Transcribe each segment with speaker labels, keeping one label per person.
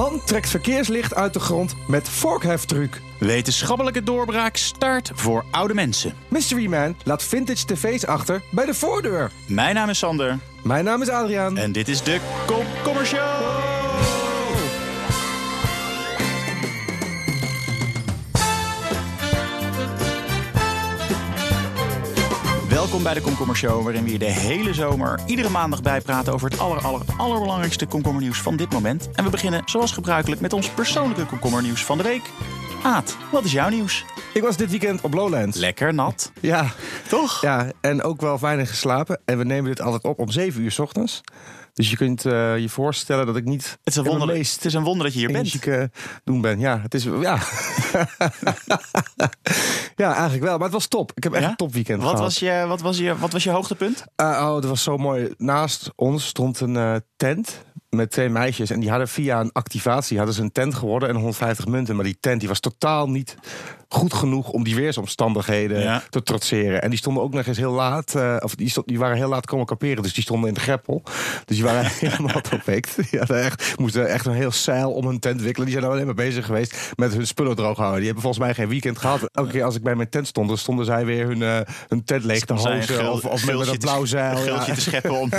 Speaker 1: Man trekt verkeerslicht uit de grond met vorkheftruc.
Speaker 2: Wetenschappelijke doorbraak start voor oude mensen.
Speaker 1: Mystery Man laat vintage tv's achter bij de voordeur.
Speaker 2: Mijn naam is Sander
Speaker 1: Mijn naam is Adriaan.
Speaker 2: en dit is de Komkommer Show. Welkom bij de Komkommer Show, waarin we je de hele zomer iedere maandag bijpraten over het aller, aller, allerbelangrijkste komkommernieuws van dit moment. En we beginnen zoals gebruikelijk met ons persoonlijke komkommernieuws van de week. Aad, wat is jouw nieuws?
Speaker 1: Ik was dit weekend op Lowlands.
Speaker 2: Lekker nat,
Speaker 1: Ja,
Speaker 2: toch?
Speaker 1: ja, en ook wel weinig geslapen. En we nemen dit altijd op om 7 uur 's ochtends. Dus je kunt eh, je voorstellen dat ik niet
Speaker 2: Het is, een wonder, het is een wonder dat je hier bent.
Speaker 1: energieke doen ben. Ja, het is ja. ja, eigenlijk wel. Maar het was top. Ik heb echt
Speaker 2: Ja?
Speaker 1: een topweekend
Speaker 2: Wat
Speaker 1: gehad.
Speaker 2: was, je, wat, was je, wat was je hoogtepunt?
Speaker 1: Eh, oh, dat was zo mooi. Naast ons stond een eh, tent met twee meisjes. En die hadden via een activatie hadden ze een tent geworden en 150 munten. Maar die tent die was totaal niet goed genoeg om die weersomstandigheden
Speaker 2: Ja.
Speaker 1: te trotseren. En die stonden ook nog eens heel laat. eh, of die, stond, die waren heel laat komen kamperen. Dus die stonden in de greppel. Dus die waren helemaal. Die hadden echt, moesten echt een heel zeil om hun tent wikkelen. Die zijn nou alleen maar bezig geweest met hun spullen droog houden. Die hebben volgens mij geen weekend gehad. Elke keer als ik bij mijn tent stond, dan stonden zij weer hun, eh, hun tent leeg te hozen. Of, of met, een blauw zeil.
Speaker 2: Een
Speaker 1: ja.
Speaker 2: te scheppen om.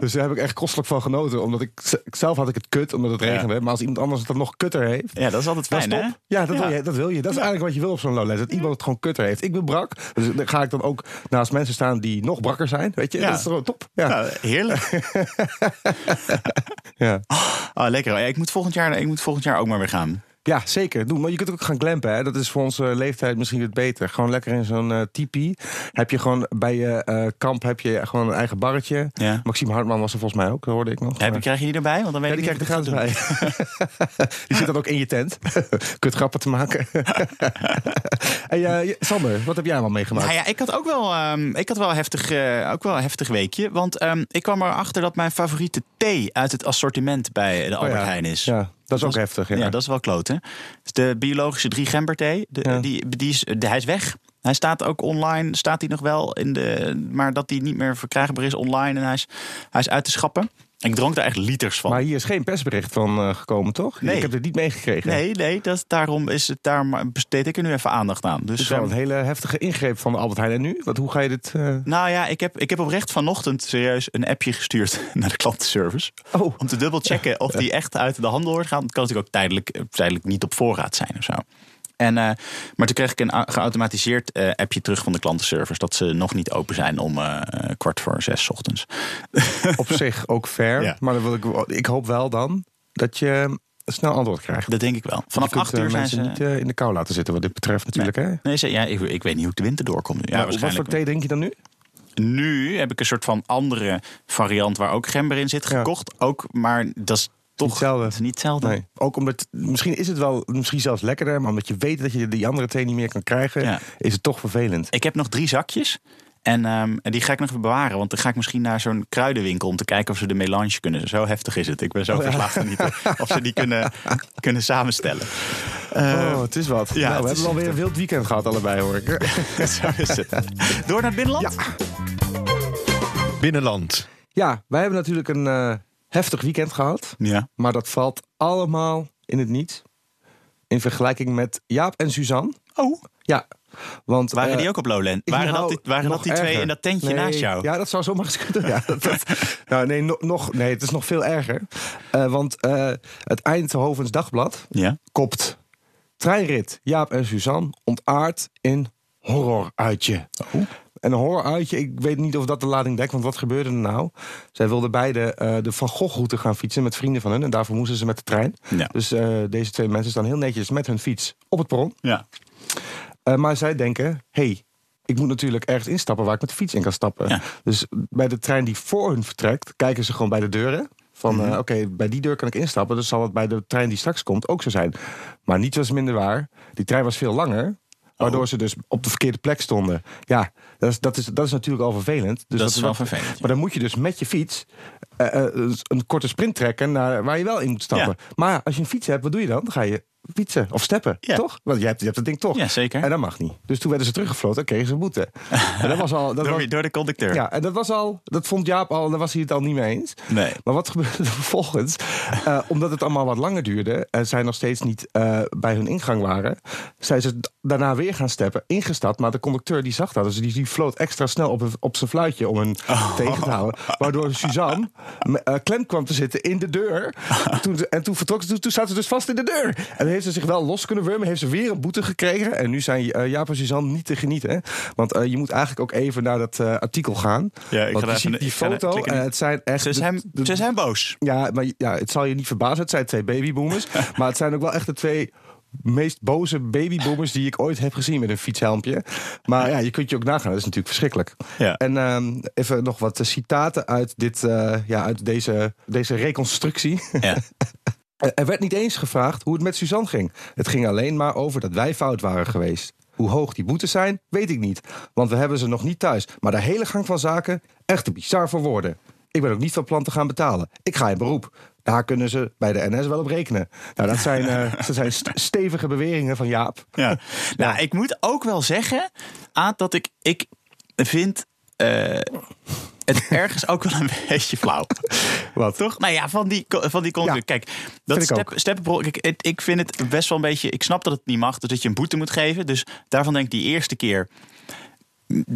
Speaker 1: Dus daar heb ik echt kostelijk van genoten. Omdat ik zelf had ik het kut, omdat het
Speaker 2: Ja.
Speaker 1: regende. Maar als iemand anders het dan nog kutter heeft.
Speaker 2: ja, dat is altijd fijn, hè?
Speaker 1: Ja, dat,
Speaker 2: Ja.
Speaker 1: Wil je, dat wil je. Dat is eigenlijk wat je wil op zo'n Lowlands. Dat iemand het gewoon kutter heeft. Ik ben brak. Dus dan ga ik dan ook naast mensen staan die nog brakker zijn. Weet je,
Speaker 2: Ja.
Speaker 1: dat is gewoon top. Ja.
Speaker 2: Nou, heerlijk.
Speaker 1: Ja.
Speaker 2: Oh, lekker. Ik, moet volgend jaar, ik moet volgend jaar ook maar weer gaan.
Speaker 1: Ja, zeker. Doe. Maar je kunt ook gaan glampen. Hè. Dat is voor onze leeftijd misschien het beter. Gewoon lekker in zo'n eh tipi. Heb je gewoon bij je eh, kamp heb je gewoon een eigen barretje.
Speaker 2: Ja.
Speaker 1: Maxime Hartman was er volgens mij ook, hoorde ik nog.
Speaker 2: Heb je, krijg je die erbij? Want dan weet
Speaker 1: Ja, die
Speaker 2: ik
Speaker 1: krijgt
Speaker 2: niet
Speaker 1: er gratis bij. die zit dan ook in je tent. Kut grappen te maken. en, eh, je- Sander, wat heb jij allemaal meegemaakt?
Speaker 2: Nou ja, ik had ook wel, ehm, ik had wel, heftig, ook wel een heftig weekje. Want ehm, ik kwam erachter dat mijn favoriete thee uit het assortiment bij de Albert
Speaker 1: Oh ja.
Speaker 2: Heijn is.
Speaker 1: Ja, dat is ook
Speaker 2: was-
Speaker 1: heftig. Ja.
Speaker 2: Ja, dat is wel kloot, hè? Dus de biologische drie gemberthee, de,
Speaker 1: Ja.
Speaker 2: die, die is, de, hij is weg. Hij staat ook online, staat hij nog wel in de, maar dat hij niet meer verkrijgbaar is online en hij is, hij is uit te schappen. Ik dronk daar echt liters van.
Speaker 1: Maar hier is geen persbericht van eh, gekomen, toch?
Speaker 2: Nee.
Speaker 1: Ik heb het niet meegekregen.
Speaker 2: Nee, nee, dat, daarom is het, daar besteed ik er nu even aandacht aan.
Speaker 1: Het
Speaker 2: Dus
Speaker 1: is wel een hele heftige ingreep van Albert Heijn. En nu? Wat, hoe ga je dit... eh,
Speaker 2: nou ja, ik heb, ik heb oprecht vanochtend serieus een appje gestuurd naar de klantenservice.
Speaker 1: Oh,
Speaker 2: Om te dubbelchecken of die echt uit de handel wordt gaan. Het kan natuurlijk ook tijdelijk, tijdelijk niet op voorraad zijn of zo. En, eh, maar toen kreeg ik een geautomatiseerd eh, appje terug van de klantenservice... dat ze nog niet open zijn om eh, kwart voor zes 's ochtends.
Speaker 1: op zich ook fair.
Speaker 2: Ja.
Speaker 1: Maar wil ik, ik hoop wel dan dat je snel antwoord krijgt.
Speaker 2: Dat denk ik wel. Vanaf acht uur zijn
Speaker 1: mensen
Speaker 2: ze...
Speaker 1: niet in de kou laten zitten wat dit betreft natuurlijk. Hè?
Speaker 2: Nee, ze, ja, ik, ik weet niet hoe ik de winter doorkom. nu. Ja,
Speaker 1: Maar wat voor thee drink je dan nu?
Speaker 2: Nu heb ik een soort van andere variant waar ook gember in zit
Speaker 1: Ja.
Speaker 2: gekocht. Ook, maar dat is toch
Speaker 1: hetzelfde.
Speaker 2: het is niet hetzelfde.
Speaker 1: Nee. Ook omdat, misschien is het wel, misschien zelfs lekkerder, maar omdat je weet dat je die andere thee niet meer kan krijgen,
Speaker 2: Ja.
Speaker 1: is het toch vervelend.
Speaker 2: Ik heb nog drie zakjes. En, ehm, en die ga ik nog even bewaren. Want dan ga ik misschien naar zo'n kruidenwinkel om te kijken of ze de melange kunnen. Zo heftig is het. Ik ben zo
Speaker 1: Oh
Speaker 2: verslaafd aan thee. Of ze die kunnen, kunnen samenstellen. Eh,
Speaker 1: oh, het is wat.
Speaker 2: ja,
Speaker 1: nou,
Speaker 2: het
Speaker 1: we
Speaker 2: is
Speaker 1: hebben alweer een wild weekend gehad allebei, hoor ik.
Speaker 2: zo is het. Door naar het binnenland?
Speaker 1: Ja.
Speaker 3: Binnenland.
Speaker 1: ja, wij hebben natuurlijk een eh, heftig weekend gehad.
Speaker 2: Ja.
Speaker 1: Maar dat valt allemaal in het niet. In vergelijking met Jaap en Suzanne.
Speaker 2: Oh,
Speaker 1: Ja, want...
Speaker 2: waren
Speaker 1: eh,
Speaker 2: die ook op Lowland? Waren, dat die, waren dat die twee in dat tentje
Speaker 1: Nee,
Speaker 2: naast jou?
Speaker 1: Ja, dat zou zomaar eens kunnen. Ja, dat, dat- nou, nee, no- nog, nee, het is nog veel erger. Eh, want eh, het Eindhovens Dagblad
Speaker 2: Ja.
Speaker 1: kopt treinrit Jaap en Suzanne ontaard in horroruitje.
Speaker 2: Oh.
Speaker 1: En een horroruitje, ik weet niet of dat de lading dekt, want wat gebeurde er nou? Zij wilden beide eh, de Van Gogh-route gaan fietsen met vrienden van hun. En daarvoor moesten ze met de trein.
Speaker 2: Ja.
Speaker 1: Dus eh, deze twee mensen staan heel netjes met hun fiets op het perron.
Speaker 2: ja.
Speaker 1: Eh, maar zij denken, hey, ik moet natuurlijk ergens instappen waar ik met de fiets in kan stappen.
Speaker 2: Ja.
Speaker 1: Dus bij de trein die voor hun vertrekt, kijken ze gewoon bij de deuren. Van
Speaker 2: Mhm.
Speaker 1: oké, bij die deur kan ik instappen. Dus zal het bij de trein die straks komt ook zo zijn. Maar niets was minder waar. Die trein was veel langer. Waardoor
Speaker 2: Oh.
Speaker 1: ze dus op de verkeerde plek stonden. Ja, dat is, dat is, dat is natuurlijk al vervelend. Dus
Speaker 2: Dat is wel vervelend, ja.
Speaker 1: Maar dan moet je dus met je fiets eh, eh, een korte sprint trekken naar waar je wel in moet stappen. Maar als je een fiets hebt, wat doe je dan? Dan ga je fietsen of steppen,
Speaker 2: Ja.
Speaker 1: toch? Want je hebt, je hebt het ding toch.
Speaker 2: Ja, zeker.
Speaker 1: En dat mag niet. Dus toen werden ze teruggefloten en kregen ze een boete. en dat was al. Dat
Speaker 2: Door,
Speaker 1: was,
Speaker 2: door de conducteur.
Speaker 1: ja, en dat was al. Dat vond Jaap al. Daar was hij het al niet mee eens.
Speaker 2: Nee.
Speaker 1: Maar wat gebeurde er vervolgens? Eh, omdat het allemaal wat langer duurde en zij nog steeds niet eh, bij hun ingang waren, zijn ze daarna weer gaan steppen, ingestapt. Maar de conducteur die zag dat, dus die, die floot extra snel op, op zijn fluitje om hen tegen te houden. Waardoor Suzanne eh, klem kwam te zitten in de deur. Toen, en toen vertrok ze, toen, toen zaten ze dus vast in de deur. En heeft ze zich wel los kunnen wurmen, heeft ze weer een boete gekregen. En nu zijn eh, Jaap en Suzanne niet te genieten. Want eh, je moet eigenlijk ook even naar dat eh, artikel gaan.
Speaker 2: Ja, ik
Speaker 1: Want
Speaker 2: ga
Speaker 1: je
Speaker 2: even-
Speaker 1: ziet die foto en het zijn echt...
Speaker 2: Ze zijn,
Speaker 1: de-
Speaker 2: ze zijn boos.
Speaker 1: ja, maar ja, het zal je niet verbazen. Het zijn twee babyboomers. maar het zijn ook wel echt de twee meest boze babyboomers die ik ooit heb gezien met een fietshelmpje. Maar ja, je kunt je ook nagaan. Dat is natuurlijk verschrikkelijk.
Speaker 2: Ja.
Speaker 1: En ehm, even nog wat citaten uit, dit, eh, ja, uit deze, deze reconstructie.
Speaker 2: Ja.
Speaker 1: Eh, Er werd niet eens gevraagd hoe het met Suzanne ging. Het ging alleen maar over dat wij fout waren geweest. Hoe hoog die boetes zijn, weet ik niet. Want we hebben ze nog niet thuis. Maar de hele gang van zaken, echt te bizar voor woorden. Ik ben ook niet van plan te gaan betalen. Ik ga in beroep. Daar kunnen ze bij de NS wel op rekenen. Nou, dat zijn, dat zijn st- stevige beweringen van Jaap.
Speaker 2: Ja. Nou, ik moet ook wel zeggen, Aad, dat ik, ik vind eh, het ergens ook wel een beetje flauw.
Speaker 1: Wat?
Speaker 2: Toch? Nou ja, van die, van die.
Speaker 1: Ja,
Speaker 2: Kijk, dat step, kijk, ik, ik vind het best wel een beetje... Ik snap dat het niet mag, dus dat je een boete moet geven. Dus daarvan denk ik die eerste keer...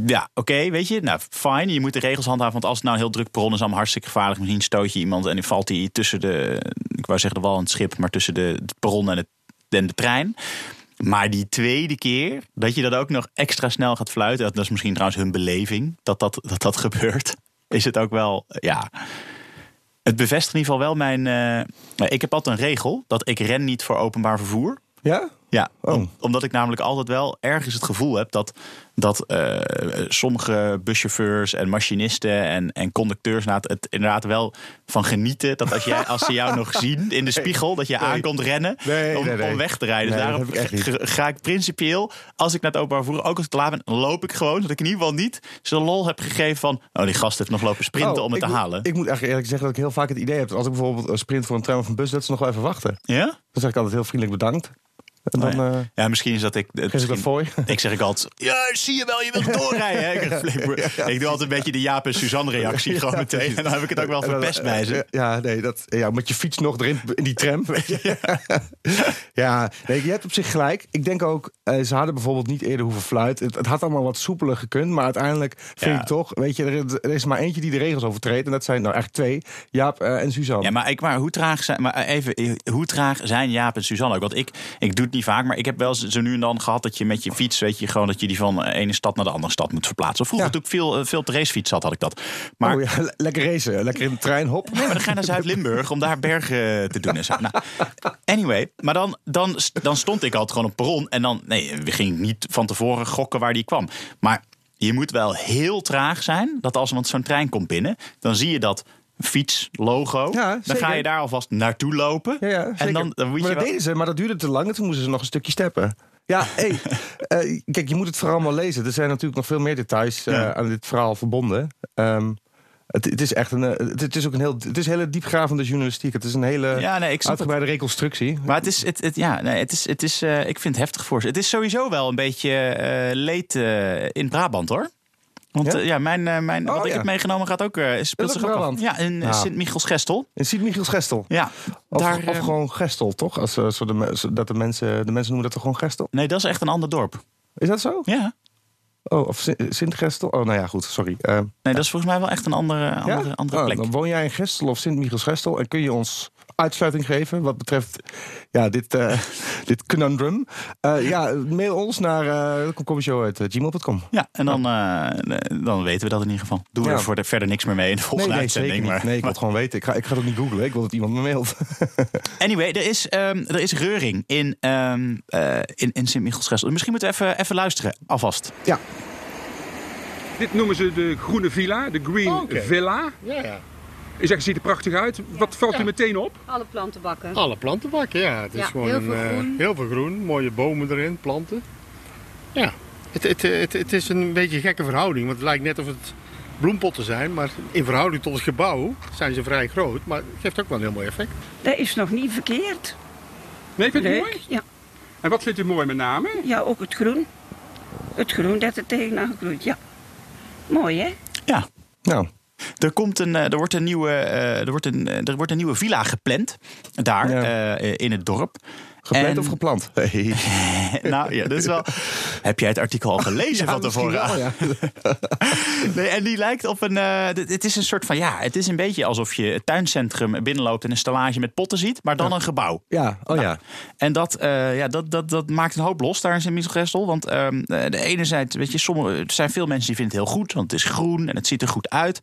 Speaker 2: Ja, oké, weet je, nou fijn. Je moet de regels handhaven, want als het nou een heel druk perron is, allemaal hartstikke gevaarlijk. Misschien stoot je iemand en dan valt hij tussen de, ik wou zeggen de wal en het schip, maar tussen de, het perron en, het, en de trein. Maar die tweede keer, dat je dat ook nog extra snel gaat fluiten, dat is misschien trouwens hun beleving, dat dat, dat, dat gebeurt, is het ook wel, ja. Het bevestigt in ieder geval wel mijn. eh, ik heb altijd een regel dat ik ren niet voor openbaar vervoer.
Speaker 1: Ja?
Speaker 2: Ja,
Speaker 1: Oh.
Speaker 2: om- omdat ik namelijk altijd wel ergens het gevoel heb dat, dat eh, sommige buschauffeurs en machinisten en, en conducteurs nou, het inderdaad wel van genieten. Dat als, jij, als ze jou nog zien in de spiegel, dat je aankomt rennen
Speaker 1: Nee,
Speaker 2: om,
Speaker 1: nee,
Speaker 2: om weg te rijden. Dus daarom
Speaker 1: ik
Speaker 2: ga- ik principieel, als ik naar het openbaar vervoer, ook als ik te laat ben, loop ik gewoon. Zodat ik in ieder geval niet zo'n lol heb gegeven van, oh die gast heeft nog lopen sprinten
Speaker 1: Oh,
Speaker 2: om het te
Speaker 1: moet-
Speaker 2: halen.
Speaker 1: Ik moet eigenlijk eerlijk zeggen dat ik heel vaak het idee heb... als ik bijvoorbeeld een sprint voor een tram of een bus... dat ze nog wel even wachten.
Speaker 2: ja?
Speaker 1: Dan zeg ik altijd heel vriendelijk bedankt. En dan
Speaker 2: Oh ja.
Speaker 1: eh,
Speaker 2: Ja, misschien is dat ik.
Speaker 1: ik
Speaker 2: misschien- zeg ik altijd, ja, zie je wel, je wilt doorrijden. Hè? Ik, doe altijd een beetje de Jaap en Suzanne reactie gewoon meteen. En dan heb ik het ook wel verpest bij ze.
Speaker 1: eh, Ja, nee, dat, ja, met je fiets nog erin in die tram. ja, nee, je hebt op zich gelijk. Ik denk ook, eh, ze hadden bijvoorbeeld niet eerder hoeven fluiten. Het, het had allemaal wat soepeler gekund. Maar uiteindelijk vind ik toch, weet je, er, er is maar eentje die de regels overtreedt. En dat zijn nou echt twee, Jaap eh, en Suzanne.
Speaker 2: Ja, maar, ik, maar hoe traag zijn, maar even, eh, hoe traag zijn Jaap en Suzanne ook? Want ik, ik doe niet vaak, maar ik heb wel zo nu en dan gehad dat je met je fiets, weet je, gewoon dat je die van de ene stad naar de andere stad moet verplaatsen. Vroeger
Speaker 1: Ja.
Speaker 2: toen ik veel, eh, veel op de racefiets zat, had ik dat. Maar
Speaker 1: Oh ja, lekker racen, lekker in de trein, hop.
Speaker 2: Nee, maar dan ga je naar Zuid-Limburg om daar bergen te doen en zo. Nou, anyway, maar dan, dan, dan stond ik altijd gewoon op perron. En dan, nee, we gingen niet van tevoren gokken waar die kwam. Maar je moet wel heel traag zijn. Dat als want zo'n trein komt binnen, dan zie je dat fietslogo.
Speaker 1: Ja,
Speaker 2: dan ga je daar alvast naartoe lopen.
Speaker 1: Ja, ja,
Speaker 2: en dan, dan moet
Speaker 1: maar dat
Speaker 2: wel...
Speaker 1: deden ze, maar dat duurde te lang. En toen moesten ze nog een stukje steppen. Ja, hey, eh, kijk, je moet het verhaal maar lezen. Er zijn natuurlijk nog veel meer details eh, aan dit verhaal verbonden. Ehm, het, het is echt een, eh, het, is ook een heel, het is hele diepgravende journalistiek. Het is een hele
Speaker 2: Ja, nee, ik snap het.
Speaker 1: uitgebreide reconstructie.
Speaker 2: Maar het is, het, het, ja, nee, het is, het is ik vind het heftig voor ze. Het is sowieso wel een beetje eh, leed in Brabant hoor. Want
Speaker 1: Ja?
Speaker 2: ja mijn, eh, mijn,
Speaker 1: Oh,
Speaker 2: wat ik
Speaker 1: ja.
Speaker 2: heb meegenomen gaat ook, eh speelt
Speaker 1: ook
Speaker 2: zich ook af.
Speaker 1: Brabant?
Speaker 2: Ja, in
Speaker 1: Nou.
Speaker 2: Sint-Michiels-Gestel.
Speaker 1: In Sint-Michiels-Gestel.
Speaker 2: Ja,
Speaker 1: Of,
Speaker 2: daar,
Speaker 1: of
Speaker 2: eh,
Speaker 1: gewoon Gestel, toch? Als, eh, zo de, dat de, mensen, de mensen noemen dat toch gewoon Gestel?
Speaker 2: Nee, dat is echt een ander dorp.
Speaker 1: Is dat zo?
Speaker 2: Ja.
Speaker 1: Oh, of Sint- Sint-Gestel? Oh, nou ja, goed, sorry. Eh,
Speaker 2: Nee, dat is volgens mij wel echt een andere, andere,
Speaker 1: Ja?
Speaker 2: andere
Speaker 1: Oh,
Speaker 2: plek.
Speaker 1: Dan woon jij in Gestel of Sint-Michiels-Gestel en kun je ons uitsluiting geven wat betreft ja, dit, eh dit conundrum. Eh, ja, mail ons naar uh.
Speaker 2: Ja, en dan, eh, dan weten we dat in ieder geval. Doen we
Speaker 1: Ja.
Speaker 2: er voor de, verder niks meer mee in de
Speaker 1: Nee,
Speaker 2: volgende
Speaker 1: nee,
Speaker 2: uitzending.
Speaker 1: zeker niet.
Speaker 2: maar,
Speaker 1: Nee, ik wil het gewoon weten. Ik ga, ik ga het ook niet googlen. Ik wil dat iemand me mailt.
Speaker 2: Anyway, er is, ehm, er is reuring in, ehm eh in, in Sint-Michiels-Gestel. Misschien moeten we even, even luisteren, alvast.
Speaker 1: ja.
Speaker 3: Dit noemen ze de groene villa, de Green
Speaker 4: Oké.
Speaker 3: Villa.
Speaker 4: Ja, ja.
Speaker 3: Je zegt, ziet er prachtig uit. Wat valt
Speaker 4: Ja.
Speaker 3: u meteen op?
Speaker 5: Alle plantenbakken.
Speaker 4: Alle plantenbakken, ja. Het is
Speaker 5: Ja,
Speaker 4: gewoon
Speaker 5: heel
Speaker 4: een,
Speaker 5: veel
Speaker 4: eh,
Speaker 5: groen.
Speaker 4: heel veel groen. Mooie bomen erin, planten. Ja, het, het, het, het is een beetje een gekke verhouding. Want het lijkt net of het bloempotten zijn. Maar in verhouding tot het gebouw zijn ze vrij groot. Maar het geeft ook wel een heel mooi effect.
Speaker 6: Dat is nog niet verkeerd.
Speaker 3: Nee, vindt u het
Speaker 5: Leuk,
Speaker 3: mooi?
Speaker 5: ja.
Speaker 3: En wat vindt u mooi met name?
Speaker 5: Ja, ook het groen. Het groen dat er tegenaan groeit, ja. Mooi, hè?
Speaker 2: Ja,
Speaker 1: Nou,
Speaker 2: Er, komt een, eh, er, wordt een nieuwe, eh, er, wordt een, eh, er wordt een nieuwe villa gepland daar
Speaker 1: Ja.
Speaker 2: in het dorp.
Speaker 1: Gepland
Speaker 2: En-
Speaker 1: of geplant? Hey.
Speaker 2: nou ja, dat is wel. Heb jij het artikel al gelezen van tevoren?
Speaker 1: ja.
Speaker 2: Nee, en die lijkt op een. eh, het is een soort van. Ja, het is een beetje alsof je het tuincentrum binnenloopt en een stallage met potten ziet, maar dan een gebouw.
Speaker 1: Ja, oh ja.
Speaker 2: En dat, eh, ja, dat, dat, dat maakt een hoop los daar in Sint-Michelsgestel. Want ehm, eh, de ene zijde, weet je, sommige, er zijn veel mensen die vinden het heel goed, want het is groen en het ziet er goed uit.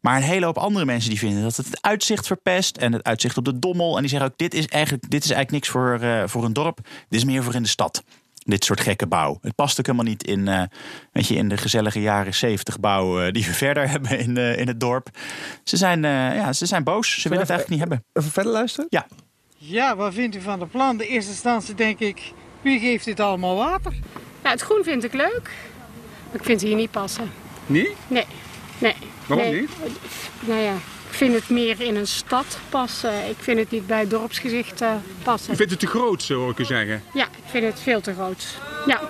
Speaker 2: Maar een hele hoop andere mensen die vinden dat het het uitzicht verpest en het uitzicht op de dommel. En die zeggen ook: dit is eigenlijk, dit is eigenlijk niks voor, eh, voor een dorp, dit is meer voor in de stad. Dit soort gekke bouw. Het past ook helemaal niet in, eh, weet je, in de gezellige jaren zeventig bouw eh, die we verder hebben in, eh, in het dorp. Ze zijn, eh, ja, ze zijn boos. Ze willen het eigenlijk niet hebben.
Speaker 1: Even verder luisteren?
Speaker 2: Ja,
Speaker 6: Ja, wat vindt u van de plan? De eerste instantie denk ik, wie geeft dit allemaal water?
Speaker 7: Nou, het groen vind ik leuk. Maar ik vind het hier niet passen.
Speaker 3: Nee?
Speaker 7: Nee. Nee.
Speaker 3: Waarom
Speaker 7: nee.
Speaker 3: niet?
Speaker 7: Nou ja, ik vind het meer in een stad passen. Ik vind het niet bij het dorpsgezicht eh, passen.
Speaker 3: U vindt het te groot, zo hoor ik u zeggen.
Speaker 7: Ja, ik vind het veel te groot. Ja.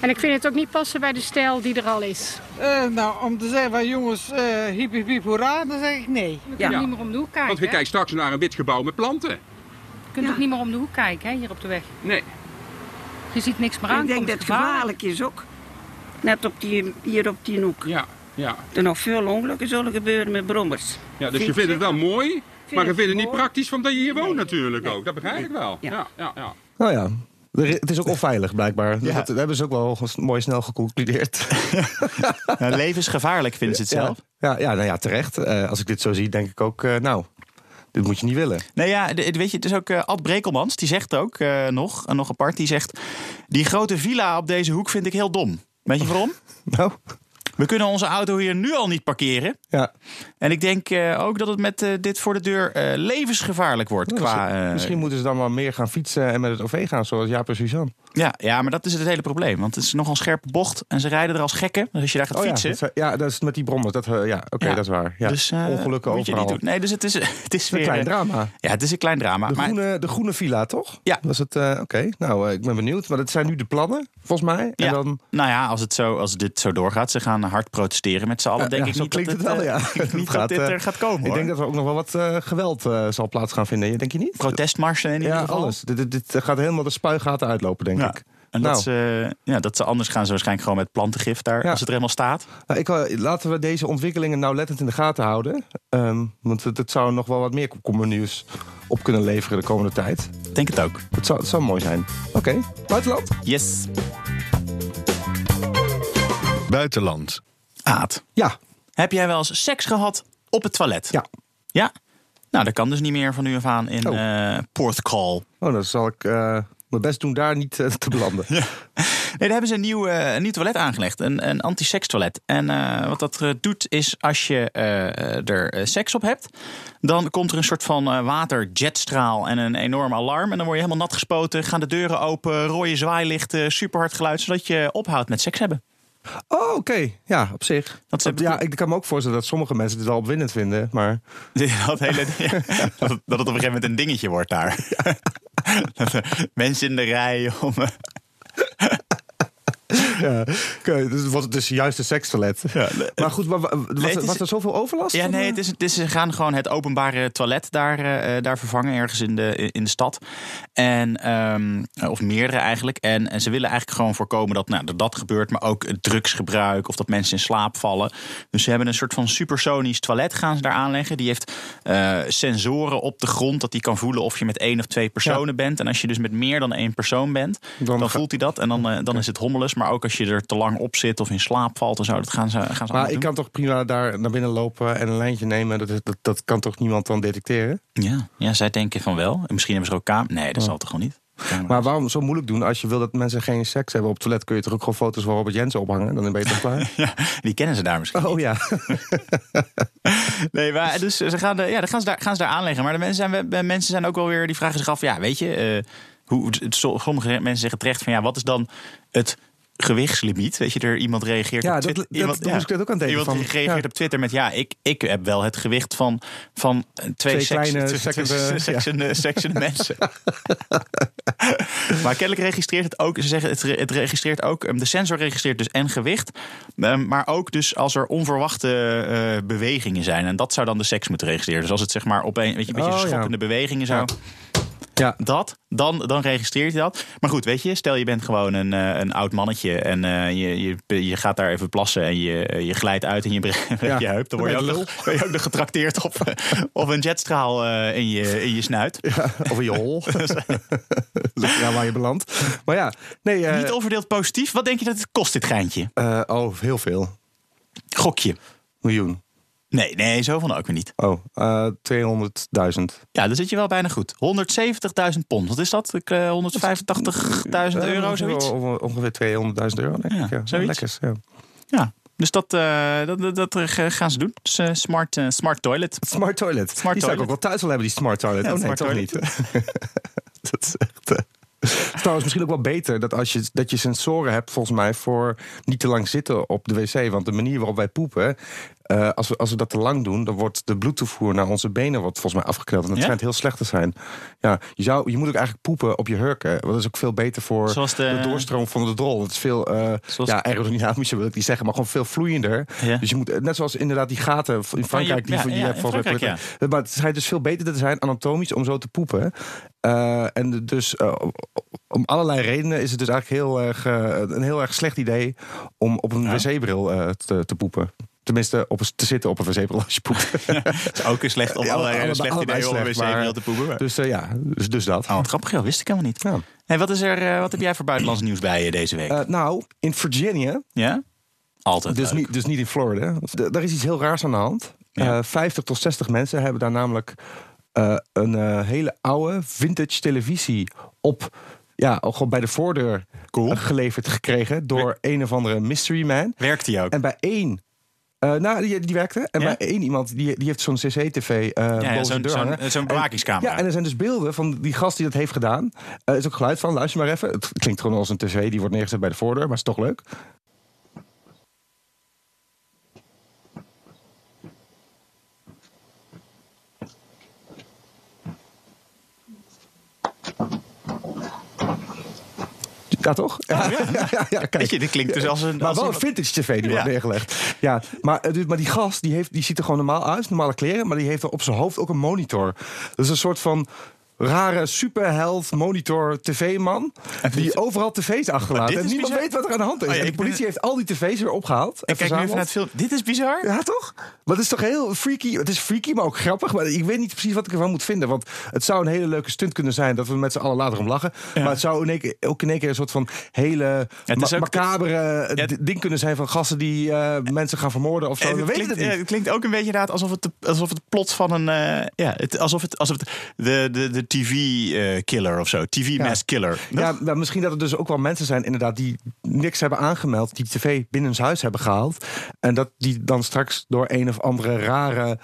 Speaker 7: En ik vind het ook niet passen bij de stijl die er al is.
Speaker 6: Eh, nou, om te zeggen van jongens, eh hiep hiep hiep hoera, dan zeg ik nee.
Speaker 8: Je kunt
Speaker 3: Ja.
Speaker 8: niet meer om de hoek kijken.
Speaker 3: Want we kijken straks naar een wit gebouw met planten.
Speaker 8: Je kunt ook niet meer om de hoek kijken hè, hier op de weg.
Speaker 3: Nee.
Speaker 8: Je ziet niks meer
Speaker 5: Ik
Speaker 8: aankomen.
Speaker 5: denk dat het gevaarlijk is ook. Net op die, hier op die hoek.
Speaker 3: Ja, ja.
Speaker 5: Er nog veel ongelukken zullen gebeuren met brommers.
Speaker 3: ja dus je
Speaker 5: Vind
Speaker 3: vindt het wel mooi, maar je vindt het niet
Speaker 5: mooi.
Speaker 3: praktisch omdat je hier woont
Speaker 5: Nee.
Speaker 3: natuurlijk
Speaker 5: Nee.
Speaker 3: ook. Dat begrijp ik wel.
Speaker 5: Ja.
Speaker 3: Ja, ja, ja.
Speaker 1: Nou ja. Het is ook onveilig blijkbaar.
Speaker 2: Ja.
Speaker 1: dat, dat hebben ze ook wel mooi snel geconcludeerd.
Speaker 2: Nou, levensgevaarlijk vinden ze het zelf.
Speaker 1: Ja, ja, ja, nou ja terecht. Eh, als ik dit zo zie, denk ik ook, eh, nou, dit moet je niet willen.
Speaker 2: Nee, ja, de- weet je, het is ook eh, Ad Brekelmans, die zegt ook eh, nog, eh, nog apart, die zegt... die grote villa op deze hoek vind ik heel dom. Weet je waarom?
Speaker 1: Nou,
Speaker 2: We kunnen onze auto hier nu al niet parkeren.
Speaker 1: Ja.
Speaker 2: En ik denk eh, ook dat het met eh, dit voor de deur eh, levensgevaarlijk wordt. Qua, eh,
Speaker 1: Misschien moeten ze dan maar meer gaan fietsen en met het OV gaan, zoals Jaap en Suzanne.
Speaker 2: ja, ja, maar dat is het hele probleem. Want het is nogal een scherpe bocht en ze rijden er als gekken. Dus als je daar gaat
Speaker 1: Oh ja,
Speaker 2: fietsen...
Speaker 1: dat, is- ja, dat is met die. Dat, eh, ja, oké,
Speaker 2: Ja.
Speaker 1: dat is waar. Ja.
Speaker 2: dus,
Speaker 1: Ongelukken
Speaker 2: moet je niet
Speaker 1: overal.
Speaker 2: Nee, dus het is, het is
Speaker 1: Een
Speaker 2: weer...
Speaker 1: klein
Speaker 2: eh,
Speaker 1: drama.
Speaker 2: Ja, het is een klein drama.
Speaker 1: De,
Speaker 2: maar,
Speaker 1: groene, de groene villa, toch?
Speaker 2: Ja.
Speaker 1: Was het, oké. Nou, ik ben benieuwd. Maar dat zijn nu de plannen, volgens mij. En
Speaker 2: Ja.
Speaker 1: dan,
Speaker 2: Nou ja, als, het zo, als dit zo doorgaat, ze gaan hard protesteren met z'n allen,
Speaker 1: Ja,
Speaker 2: denk
Speaker 1: ja,
Speaker 2: ik
Speaker 1: zo
Speaker 2: niet
Speaker 1: klinkt
Speaker 2: dat
Speaker 1: het wel, ja.
Speaker 2: ik denk niet
Speaker 1: Het
Speaker 2: dat
Speaker 1: gaat,
Speaker 2: dit
Speaker 1: eh,
Speaker 2: er gaat komen.
Speaker 1: ik
Speaker 2: hoor.
Speaker 1: denk dat er ook nog wel wat eh, geweld eh, zal plaats gaan vinden. Denk je niet?
Speaker 2: Protestmarsen in ieder
Speaker 1: ja,
Speaker 2: geval.
Speaker 1: alles. Dit, dit, dit gaat helemaal de spuigaten uitlopen, denk
Speaker 2: Ja.
Speaker 1: ik.
Speaker 2: En
Speaker 1: Nou.
Speaker 2: dat, ze, ja, dat ze anders gaan ze waarschijnlijk gewoon met plantengif daar,
Speaker 1: Ja.
Speaker 2: als het er helemaal staat.
Speaker 1: Nou, ik, laten we deze ontwikkelingen nauwlettend in de gaten houden. Ehm, want het, het zou nog wel wat meer komkommernieuws op kunnen leveren de komende tijd.
Speaker 2: Ik Denk het ook.
Speaker 1: Het zou, het zou mooi zijn. Oké, buitenland?
Speaker 2: Yes.
Speaker 9: Buitenland.
Speaker 2: Aad,
Speaker 1: Ja.
Speaker 2: Heb jij wel eens seks gehad op het toilet?
Speaker 1: Ja.
Speaker 2: Ja? Nou, dat kan dus niet meer van nu af aan in
Speaker 1: Oh.
Speaker 2: eh.
Speaker 1: Oh, dan zal ik eh, mijn best doen daar niet eh, te belanden.
Speaker 2: Nee, daar hebben ze een nieuw, een nieuw toilet aangelegd. Een, een anti-seks toilet. En wat dat doet is als je er seks op hebt... dan komt er een soort van waterjetstraal en een enorm alarm. En dan word je helemaal nat gespoten. Gaan de deuren open, rode zwaailichten, superhard geluid... zodat je ophoudt met seks hebben.
Speaker 1: Oh, oké. Ja, op zich.
Speaker 2: Dat ze-
Speaker 1: ja, ik kan me ook voorstellen dat sommige mensen dit wel opwindend vinden. Maar
Speaker 2: Dat, hele, dat, het, dat het op een gegeven moment een dingetje wordt daar. Er mensen in de rij om...
Speaker 1: ja, dus wordt het dus juist een sekstoilet. maar goed, maar, wa- was, er-
Speaker 2: is-
Speaker 1: was er zoveel overlast?
Speaker 2: Ja, nee,
Speaker 1: eh?
Speaker 2: het is, het is, ze gaan gewoon het openbare toilet daar, eh, daar vervangen, ergens in de, in de stad. En, ehm, of meerdere eigenlijk. En, en ze willen eigenlijk gewoon voorkomen dat, nou, dat dat gebeurt, maar ook drugsgebruik of dat mensen in slaap vallen. Dus ze hebben een soort van supersonisch toilet gaan ze daar aanleggen. Die heeft eh, sensoren op de grond, dat die kan voelen of je met één of twee personen bent. En als je dus met meer dan één persoon bent,
Speaker 1: Dan
Speaker 2: voelt hij dat. En dan, dan is het hommeles. Maar ook als je er te lang op zit of in slaap valt en zo, dat gaan ze, gaan ze
Speaker 1: Maar ik
Speaker 2: doen.
Speaker 1: kan toch prima daar naar binnen lopen en een lijntje nemen. Dat, dat, dat kan toch niemand dan detecteren?
Speaker 2: Ja, ja, zij denken van wel. En misschien hebben ze ook kamer. Nee, dat zal toch gewoon niet.
Speaker 1: Maar waarom zo moeilijk doen? Als je wil dat mensen geen seks hebben op het toilet... kun je toch ook gewoon foto's van Robert Jensen ophangen? Dan ben je toch klaar?
Speaker 2: Ja, die kennen ze daar misschien.
Speaker 1: Oh ja.
Speaker 2: Nee, maar dus ze gaan, de, ja, dan gaan, ze daar, gaan ze daar aanleggen. Maar de mensen zijn, mensen zijn ook wel weer, die vragen zich af, ja, weet je, eh, hoe, het- sommige mensen zeggen terecht van ja, wat is dan het gewichtslimiet. Weet je, er iemand reageert
Speaker 1: Ja,
Speaker 2: op
Speaker 1: dat-
Speaker 2: Twitter.
Speaker 1: dat-
Speaker 2: iemand,
Speaker 1: moest ik net ook aan denken,
Speaker 2: Iemand
Speaker 1: van,
Speaker 2: reageert
Speaker 1: ja.
Speaker 2: op Twitter met ja, ik, ik heb wel het gewicht van, van twee,
Speaker 1: Twee
Speaker 2: seks-
Speaker 1: kleine
Speaker 2: twee
Speaker 1: ja.
Speaker 2: seksende mensen. maar kennelijk registreert het ook, ze zeggen het, het registreert ook, eh, de sensor registreert dus en gewicht, eh, maar ook dus als er onverwachte eh, bewegingen zijn. En dat zou dan de seks moeten registreren. Dus als het zeg maar op een, weet je, een beetje
Speaker 1: Oh,
Speaker 2: schokkende bewegingen zou.
Speaker 1: Ja.
Speaker 2: Dat, dan, dan registreert hij dat. Maar goed, weet je, stel je bent gewoon een, eh, een oud mannetje en eh, je, je, je gaat daar even plassen en je, je glijdt uit en je breekt
Speaker 1: Ja.
Speaker 2: je heup. Dan word je, ook
Speaker 1: ben je
Speaker 2: ook nog getrakteerd op, op een jetstraal eh, in, je, in je snuit.
Speaker 1: Of in je hol. ja, waar je belandt. Maar ja, nee. eh,
Speaker 2: Niet onverdeeld positief. Wat denk je dat het kost, dit geintje?
Speaker 1: eh, oh, heel veel.
Speaker 2: Gokje.
Speaker 1: Miljoen.
Speaker 2: Nee, nee, zoveel ook weer niet.
Speaker 1: Oh, eh 200.000.
Speaker 2: Ja, dan zit je wel bijna goed. 170.000 pond. Wat is dat? Ik, eh, 185.000 euro,
Speaker 1: Eh,
Speaker 2: zoiets?
Speaker 1: ongeveer- Ongeveer 200.000 euro, denk
Speaker 2: Ja,
Speaker 1: ik. Ja,
Speaker 2: zoiets.
Speaker 1: Lekkers, ja.
Speaker 2: Ja. Dus dat, eh, dat, dat, gaan ze doen. Dus, smart, smart toilet.
Speaker 1: Smart toilet.
Speaker 2: Smart
Speaker 1: die zou ik ook wel thuis wel hebben, die smart toilet.
Speaker 2: Ja,
Speaker 1: oh nee, toch
Speaker 2: toilet.
Speaker 1: niet. dat is echt... Trouwens, misschien ook wel beter dat, als je, dat je sensoren hebt, volgens mij, voor niet te lang zitten op de wc. Want de manier waarop wij poepen, eh, als, we, als we dat te lang doen, dan wordt de bloedtoevoer naar onze benen wordt volgens mij afgekneld. En dat
Speaker 2: Ja?
Speaker 1: schijnt heel slecht te zijn. Ja, je, zou, je moet ook eigenlijk poepen op je hurken. Dat is ook veel beter voor
Speaker 2: de-
Speaker 1: de doorstroom van de drol. Het is veel
Speaker 2: Zoals-
Speaker 1: ja, aerodynamischer, wil ik niet zeggen, maar gewoon veel vloeiender.
Speaker 2: Ja.
Speaker 1: Dus je moet, net zoals inderdaad die gaten in Frankrijk, die,
Speaker 2: ja,
Speaker 1: die
Speaker 2: ja,
Speaker 1: heb
Speaker 2: in
Speaker 1: volgens mij
Speaker 2: Frankrijk,
Speaker 1: Twitter. Maar het schijnt dus veel beter te zijn anatomisch om zo te poepen. Eh, en dus om allerlei redenen is het dus eigenlijk heel erg, een heel erg slecht idee om op een
Speaker 2: Ja.
Speaker 1: wc-bril te, te poepen. Tenminste, op te zitten op een wc-bril als je poept.
Speaker 2: Het is ook een slecht, om
Speaker 1: Ja,
Speaker 2: allerlei, slecht idee om een wc-bril te poepen. maar-
Speaker 1: dus eh, ja, dus, dus dat.
Speaker 2: Oh, wat grappig, joh, wist ik helemaal niet.
Speaker 1: Ja.
Speaker 2: Hey, wat, is er, eh, wat heb jij voor buitenlands nieuws bij je deze week?
Speaker 1: Eh, nou, in Virginia,
Speaker 2: ja? Altijd
Speaker 1: dus
Speaker 2: leuk.
Speaker 1: niet, dus niet in Florida, d- daar is iets heel raars aan de hand.
Speaker 2: Ja.
Speaker 1: Eh, 50 tot 60 mensen hebben daar namelijk een hele oude vintage televisie op. Ja, gewoon bij de voordeur
Speaker 2: Cool.
Speaker 1: geleverd gekregen door een of andere mystery man.
Speaker 2: Werkt die ook?
Speaker 1: En bij één. Eh, nou, die, die werkte. En
Speaker 2: Ja?
Speaker 1: bij één iemand, die, die heeft zo'n CCTV eh
Speaker 2: ja,
Speaker 1: boven
Speaker 2: zo'n
Speaker 1: deur
Speaker 2: zo'n
Speaker 1: En-. Ja, en er zijn dus beelden van die gast die dat heeft gedaan. Er is ook geluid van, luister maar even. Het klinkt gewoon als een tv, die wordt neergezet bij de voordeur, maar is toch leuk. Ja, toch? Ja, ja, ja, kijk.
Speaker 2: Weet je, dit klinkt dus als een...
Speaker 1: Maar
Speaker 2: als
Speaker 1: wel een vintage tv die wordt neergelegd. Ja, maar, eh, dus- maar die gast die, heeft, die ziet er gewoon normaal uit, normale kleren. Maar die heeft er op zijn hoofd ook een monitor. Dat is een soort van rare superheld monitor tv-man. Die overal tv's achterlaat. En niemand
Speaker 2: bizar.
Speaker 1: weet wat er aan de hand is.
Speaker 2: Oh ja,
Speaker 1: en de
Speaker 2: ben-
Speaker 1: politie heeft al die tv's weer opgehaald. en
Speaker 2: kijk nu even naar het film. Dit is bizar.
Speaker 1: Ja, toch? Maar het is toch heel freaky. Het is freaky, maar ook grappig. Maar ik weet niet precies wat ik ervan moet vinden. Want het zou een hele leuke stunt kunnen zijn dat we met z'n allen later om lachen.
Speaker 2: Ja.
Speaker 1: Maar het zou in één keer, ook in één keer een soort van hele ma- macabere d- ding kunnen zijn van gasten die eh, mensen gaan vermoorden of zo. We
Speaker 2: het,
Speaker 1: weten
Speaker 2: klinkt,
Speaker 1: het
Speaker 2: eh,
Speaker 1: niet.
Speaker 2: het klinkt ook een beetje inderdaad alsof het, alsof het plot van een... eh, ja, het, alsof het, alsof het de, de, de TV-killer of zo. TV-mass killer.
Speaker 1: Ja, maar misschien dat er dus ook wel mensen zijn inderdaad die niks hebben aangemeld, die tv binnen hun huis hebben gehaald. En dat die dan straks door een of andere rare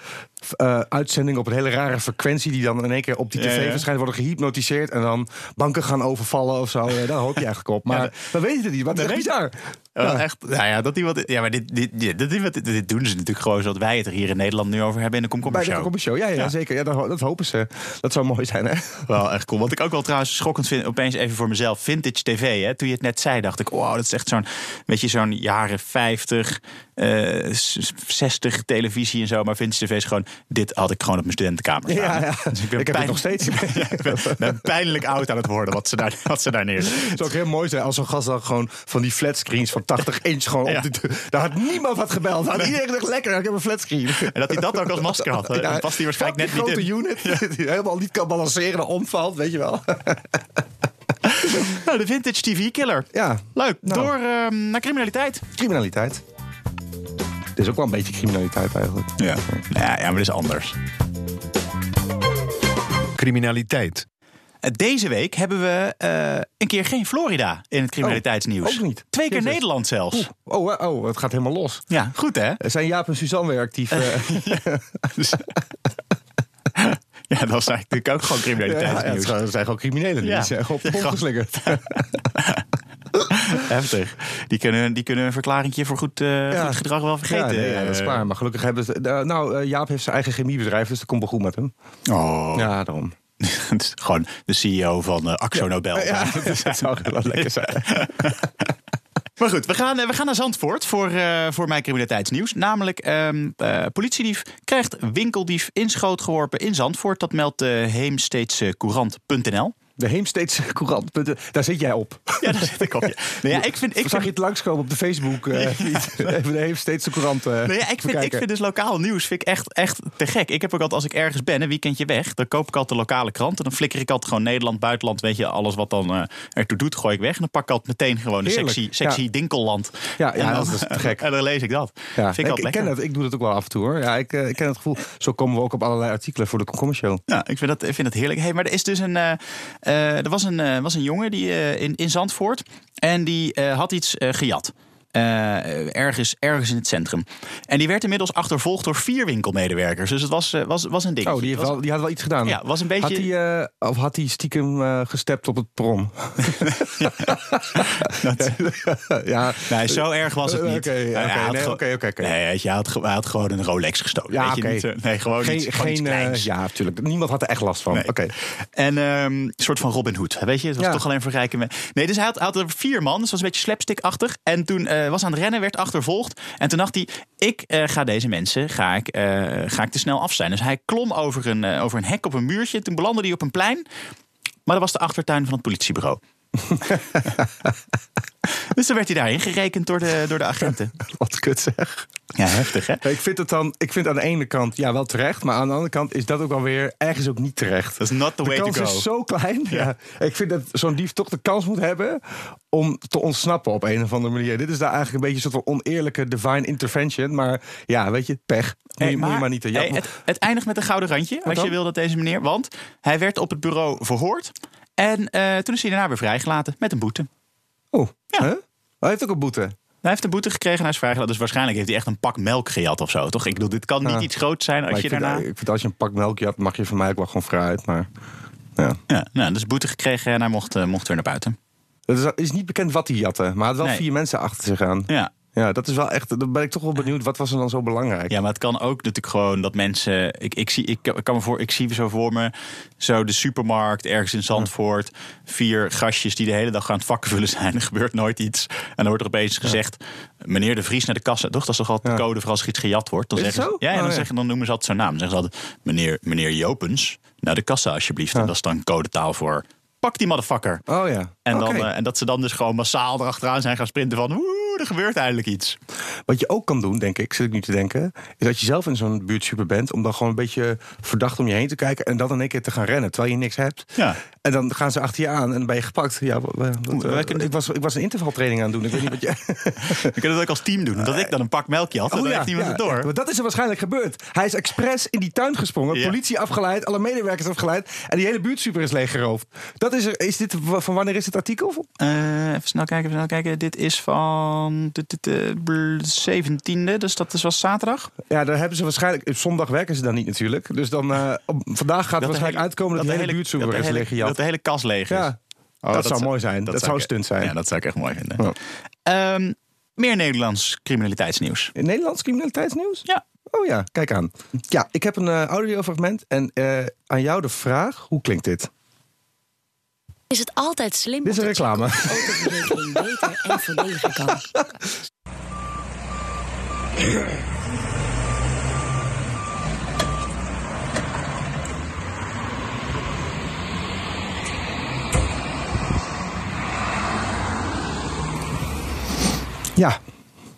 Speaker 1: eh, uitzending op een hele rare frequentie, die dan in één keer op die tv
Speaker 2: ja.
Speaker 1: verschijnt, worden gehypnotiseerd en dan banken gaan overvallen of zo. Daar hoop je eigenlijk op. Maar
Speaker 2: Ja,
Speaker 1: we weten het niet, wat
Speaker 2: dat
Speaker 1: is bizar.
Speaker 2: Ja. Oh, Echt, nou ja, dat iemand, ja, maar dit, dit, dit, dit, doen ze natuurlijk gewoon zodat wij het er hier in Nederland nu over hebben in de Komkommer
Speaker 1: Bij de
Speaker 2: Show.
Speaker 1: Komkommer Show, ja, ja,
Speaker 2: Ja.
Speaker 1: zeker. Ja, dat, dat hopen ze. Dat zou mooi zijn, hè?
Speaker 2: Wel echt cool. Wat ik ook wel trouwens schokkend vind, opeens even voor mezelf, vintage tv. Hè? Toen je het net zei, dacht ik, wow, dat is echt zo'n, weet je, zo'n jaren 50, eh, s- 60 televisie en zo. Maar vintage tv is gewoon, dit had ik gewoon op mijn studentenkamer staan.
Speaker 1: Ja, ja.
Speaker 2: Dus ik ben,
Speaker 1: Ik heb het nog steeds.
Speaker 2: Ja, ik ben, ben pijnlijk oud aan het worden wat ze daar, wat ze daar neerzetten.
Speaker 1: Het zou ook heel mooi zijn als zo'n gast dan gewoon van die flatscreens van 80 inch gewoon
Speaker 2: Ja.
Speaker 1: op de deur- Daar had niemand wat gebeld. Had iedereen gezegd, lekker, ik heb een flatscreen.
Speaker 2: En dat hij dat ook als masker had. hè? Dan past hij waarschijnlijk net niet in.
Speaker 1: grote unit, die helemaal niet kan balanceren en omvalt, weet je wel.
Speaker 2: Nou, de vintage TV killer.
Speaker 1: Ja,
Speaker 2: Leuk.
Speaker 1: Nou.
Speaker 2: Door ehm, naar criminaliteit.
Speaker 1: criminaliteit. Het is ook wel een beetje criminaliteit eigenlijk.
Speaker 2: Ja. Ja, ja, maar dat is anders.
Speaker 9: Criminaliteit.
Speaker 2: Eh, Deze week hebben we eh, een keer geen Florida in het criminaliteitsnieuws.
Speaker 1: ook niet.
Speaker 2: Twee keer
Speaker 1: Jezus.
Speaker 2: Nederland zelfs.
Speaker 1: Oh, eh, oh, het gaat helemaal los.
Speaker 2: Ja, goed hè?
Speaker 1: Zijn Jaap en Suzanne weer actief?
Speaker 2: Ja, dat is eigenlijk natuurlijk ook gewoon
Speaker 1: ja, ja,
Speaker 2: criminaliteitsnieuws.
Speaker 1: zijn- gewoon criminelen. Die
Speaker 2: Ja.
Speaker 1: zijn gewoon op de
Speaker 2: Ja,
Speaker 1: grond geslingerd.
Speaker 2: Heftig. Die kunnen, die kunnen een verklaringje voor goed, goed gedrag wel vergeten.
Speaker 1: Ja, nee, ja, dat is waar. Maar gelukkig hebben ze... nou, Jaap heeft zijn eigen chemiebedrijf, dus dat komt wel goed met hem.
Speaker 2: Oh.
Speaker 1: Ja, daarom.
Speaker 2: Gewoon de CEO van eh, Axo Nobel.
Speaker 1: Ja, dat zou wel lekker zijn.
Speaker 2: Maar goed, we gaan, eh, we gaan naar Zandvoort voor, eh, voor mijn criminaliteitsnieuws. Namelijk, ehm eh, politiedief krijgt winkeldief in schoot geworpen in Zandvoort. Dat meldt de Heemsteedse Courant.nl.
Speaker 1: De Heemsteedse Courant, daar zit jij op.
Speaker 2: Ja, daar zit ik op. Ja. Nou ja, ik vind, ik
Speaker 1: Zag je het langskomen op de Facebook? eh, feed? Even de Heemsteedse Courant.
Speaker 2: Nou ja, ik, vind, ik vind dus lokaal nieuws vind ik echt, echt te gek. Ik heb ook altijd, als ik ergens ben, een weekendje weg, dan koop ik altijd de lokale krant. En dan flikker ik altijd gewoon Nederland, buitenland, weet je, alles wat dan eh, ertoe doet, gooi ik weg. En dan pak ik altijd meteen gewoon de sexy, sexy
Speaker 1: ja.
Speaker 2: dinkelland.
Speaker 1: Ja, ja,
Speaker 2: dan-
Speaker 1: dat is te gek.
Speaker 2: En dan lees ik dat.
Speaker 1: Ja,
Speaker 2: vind ik
Speaker 1: ik, ik ken het. Ik doe het ook wel af en toe hoor. Ja, ik, eh, ik ken het gevoel. Zo komen we ook op allerlei artikelen voor de Show.
Speaker 2: Ja, ik vind dat, ik vind dat heerlijk. Hey, maar er is dus een, eh, er was een, eh, was een jongen die, eh, in, in Zandvoort. En die eh, had iets eh, gejat. Eh, ergens, ergens in het centrum. En die werd inmiddels achtervolgd door vier winkelmedewerkers. Dus het was, eh, was, was een ding.
Speaker 1: Oh, die, heeft wel, die had wel iets gedaan.
Speaker 2: Ja, was een beetje-
Speaker 1: Had hij, eh, of had hij stiekem gestept op het prom? ja,
Speaker 2: Nee, zo erg was het niet.
Speaker 1: oké,
Speaker 2: Hij-
Speaker 1: oké,
Speaker 2: hij
Speaker 1: oké.
Speaker 2: Nee, je, hij, had, hij had gewoon een Rolex gestolen.
Speaker 1: Ja,
Speaker 2: weet je, niet, nee, gewoon
Speaker 1: geen,
Speaker 2: iets, gewoon iets
Speaker 1: geen,
Speaker 2: kleins.
Speaker 1: ja, natuurlijk. Niemand had er echt last van.
Speaker 2: Nee.
Speaker 1: Oké.
Speaker 2: En ehm, een soort van Robin Hood. Weet je, het was
Speaker 1: Ja.
Speaker 2: toch alleen voor rijke mensen. Nee, dus hij had, hij had er vier man. Dus was een beetje slapstickachtig. En toen eh, was aan het rennen, werd achtervolgd. En toen dacht hij, ik eh, ga deze mensen ga ik, eh, ga ik te snel af zijn. Dus hij klom over een, over een hek op een muurtje. Toen belandde hij op een plein. Maar dat was de achtertuin van het politiebureau. dus toen werd hij daarin gerekend door de, door de agenten.
Speaker 1: Wat kut zeg.
Speaker 2: Ja, heftig hè?
Speaker 1: Ik vind het dan, ik vind aan de ene kant ja wel terecht, maar aan de andere kant is dat ook wel weer ergens ook niet terecht.
Speaker 2: Dat is not the
Speaker 1: de
Speaker 2: way to
Speaker 1: kans
Speaker 2: go.
Speaker 1: is zo klein. Ja. Ik vind dat zo'n dief toch de kans moet hebben om te ontsnappen op een of andere manier. Dit is daar eigenlijk een beetje een soort van oneerlijke divine intervention. Maar ja, weet je, pech. Moet,
Speaker 2: Hey,
Speaker 1: je, moet je maar niet te
Speaker 2: hey,
Speaker 1: jappen.
Speaker 2: het, het eindigt met een gouden randje, als
Speaker 1: dan?
Speaker 2: je wil dat deze meneer. Want hij werd op het bureau verhoord. En eh, toen is hij daarna weer vrijgelaten met een boete.
Speaker 1: Oh,
Speaker 2: Ja.
Speaker 1: huh? Hij heeft ook een boete.
Speaker 2: Hij heeft een boete gekregen en hij is vrijgelaten. Dus waarschijnlijk heeft hij echt een pak melk gejat of zo, toch? Ik bedoel, dit kan niet
Speaker 1: Ja.
Speaker 2: iets groots zijn
Speaker 1: Maar
Speaker 2: als
Speaker 1: ik,
Speaker 2: je
Speaker 1: vind,
Speaker 2: daarna...
Speaker 1: ik vind als je een pak melk had, mag je van mij ook wel gewoon fruit. Maar ja.
Speaker 2: Ja, nou, dus boete gekregen en hij mocht, eh, mocht weer naar buiten.
Speaker 1: Het is, is niet bekend wat hij jatte, maar hij had wel
Speaker 2: Nee.
Speaker 1: vier mensen achter zich aan.
Speaker 2: Ja.
Speaker 1: Ja, dat is wel echt. Dan ben ik toch wel benieuwd. Wat was er dan zo belangrijk?
Speaker 2: Ja, maar het kan ook natuurlijk gewoon dat mensen. Ik, ik, zie, ik, kan me voor, ik zie zo voor me. Zo de supermarkt ergens in Zandvoort. Vier gastjes die de hele dag aan het vakken vullen zijn. Er gebeurt nooit iets. En dan wordt er opeens gezegd. Meneer de Vries naar de kassa. Toch? Dat is toch altijd de code voor als er iets gejat wordt. Dan zeggen? Ze, ja, en
Speaker 1: Oh,
Speaker 2: dan,
Speaker 1: ja.
Speaker 2: zeggen, dan noemen ze altijd zo'n naam. Dan zeggen ze altijd. Meneer, meneer Jopens. Naar de kassa alsjeblieft. En dat is dan codetaal voor. Pak die motherfucker.
Speaker 1: Oh ja.
Speaker 2: En, dan, eh, en dat ze dan dus gewoon massaal erachteraan zijn gaan sprinten van. Oeh, er gebeurt eindelijk iets.
Speaker 1: Wat je ook kan doen, denk ik, zit ik nu te denken, is dat je zelf in zo'n buurtsuper bent, om dan gewoon een beetje verdacht om je heen te kijken en dan in één keer te gaan rennen terwijl je niks hebt.
Speaker 2: Ja.
Speaker 1: En dan gaan ze achter je aan en dan ben je gepakt. Ja, eh,
Speaker 2: kunnen-
Speaker 1: ik, was, ik was een intervaltraining aan het doen. Ik weet niet wat je.
Speaker 2: We kunnen het ook als team doen. Dat ik dan een pak melkje had. En dan heeft niemand het door.
Speaker 1: Oh Maar dat is er waarschijnlijk gebeurd. Hij is expres in die tuin gesprongen,
Speaker 2: Ja.
Speaker 1: politie afgeleid, alle medewerkers afgeleid en die hele buurtsuper is leeggeroofd. Dat is er. Is dit van wanneer is het artikel?
Speaker 2: Eh, even snel kijken, even snel kijken. Dit is van de, de, de, bl- 17e, dus dat is was zaterdag.
Speaker 1: Ja, daar hebben ze waarschijnlijk. Op zondag werken ze dan niet natuurlijk. Dus dan eh, vandaag gaat het waarschijnlijk uitkomen dat, de hele buurtsuper
Speaker 2: dat de
Speaker 1: is
Speaker 2: hele-
Speaker 1: leeggejat.
Speaker 2: Dat de hele kas leeg is.
Speaker 1: Ja,
Speaker 2: Oh,
Speaker 1: dat, zou mooi zijn. Dat, zou stunt zijn.
Speaker 2: Ja, dat zou ik echt mooi vinden. Ehm, meer Nederlands criminaliteitsnieuws.
Speaker 1: In Nederlands criminaliteitsnieuws?
Speaker 2: Ja.
Speaker 1: Oh ja, kijk aan. Ja, ik heb een eh, audiofragment en eh, aan jou de vraag: hoe klinkt dit?
Speaker 10: Is het altijd slim
Speaker 1: Dit is een reclame.
Speaker 10: beter en voordeliger kan?
Speaker 1: Ja.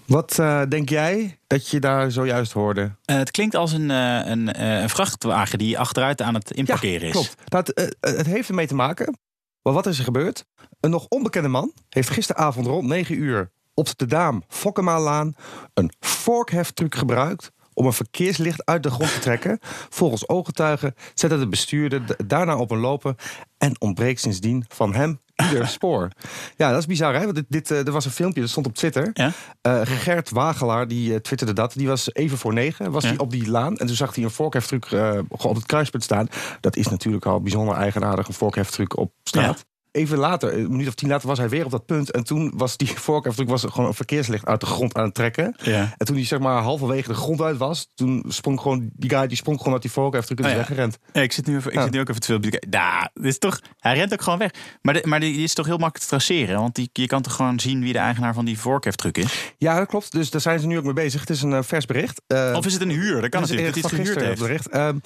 Speaker 1: Wat eh, denk jij dat je daar zojuist hoorde?
Speaker 2: Eh, het klinkt als een, eh, een, een vrachtwagen die achteruit aan het inparkeren is.
Speaker 1: Klopt. Nou, het, heeft ermee te maken. Maar wat is er gebeurd? Een nog onbekende man heeft gisteravond rond 9 uur op de Daam Fokkemaalaan een vorkheftruc gebruikt om een verkeerslicht uit de grond te trekken. Volgens ooggetuigen zette de bestuurder daarna op een lopen en ontbreekt sindsdien van hem ieder spoor. Ja, dat is bizar, hè? Want dit, dit, eh, er was een filmpje, dat stond op Twitter.
Speaker 2: Ja?
Speaker 1: Eh, Gert Wagelaar, die eh, twitterde dat. Die was even voor negen, was
Speaker 2: Ja.
Speaker 1: hij op die laan. En toen zag hij een vorkheftruc eh, op het kruispunt staan. Dat is natuurlijk al bijzonder eigenaardig, een vorkheftruc op straat. Even later, een minuut of tien later, was hij weer op dat punt. En toen was die voorkeur was gewoon een verkeerslicht uit de grond aan het trekken.
Speaker 2: Ja.
Speaker 1: En toen hij zeg maar halverwege de grond uit was, toen sprong gewoon die guy die sprong gewoon uit die voorkeur en is
Speaker 2: Oh ja.
Speaker 1: weggerend.
Speaker 2: Ja, ik zit nu, even, ik zit nu ook even te kijken. Nou, dit is toch, hij rent ook gewoon weg. Maar, de, maar die is toch heel makkelijk te traceren? Want die, je kan toch gewoon zien wie de eigenaar van die voorkeftruck is?
Speaker 1: Ja, dat klopt. Dus daar zijn ze nu ook mee bezig. Het is een eh, vers bericht. Eh,
Speaker 2: Of is het een huur? Dat kan
Speaker 1: het is
Speaker 2: natuurlijk, dat
Speaker 1: het bericht. Ehm,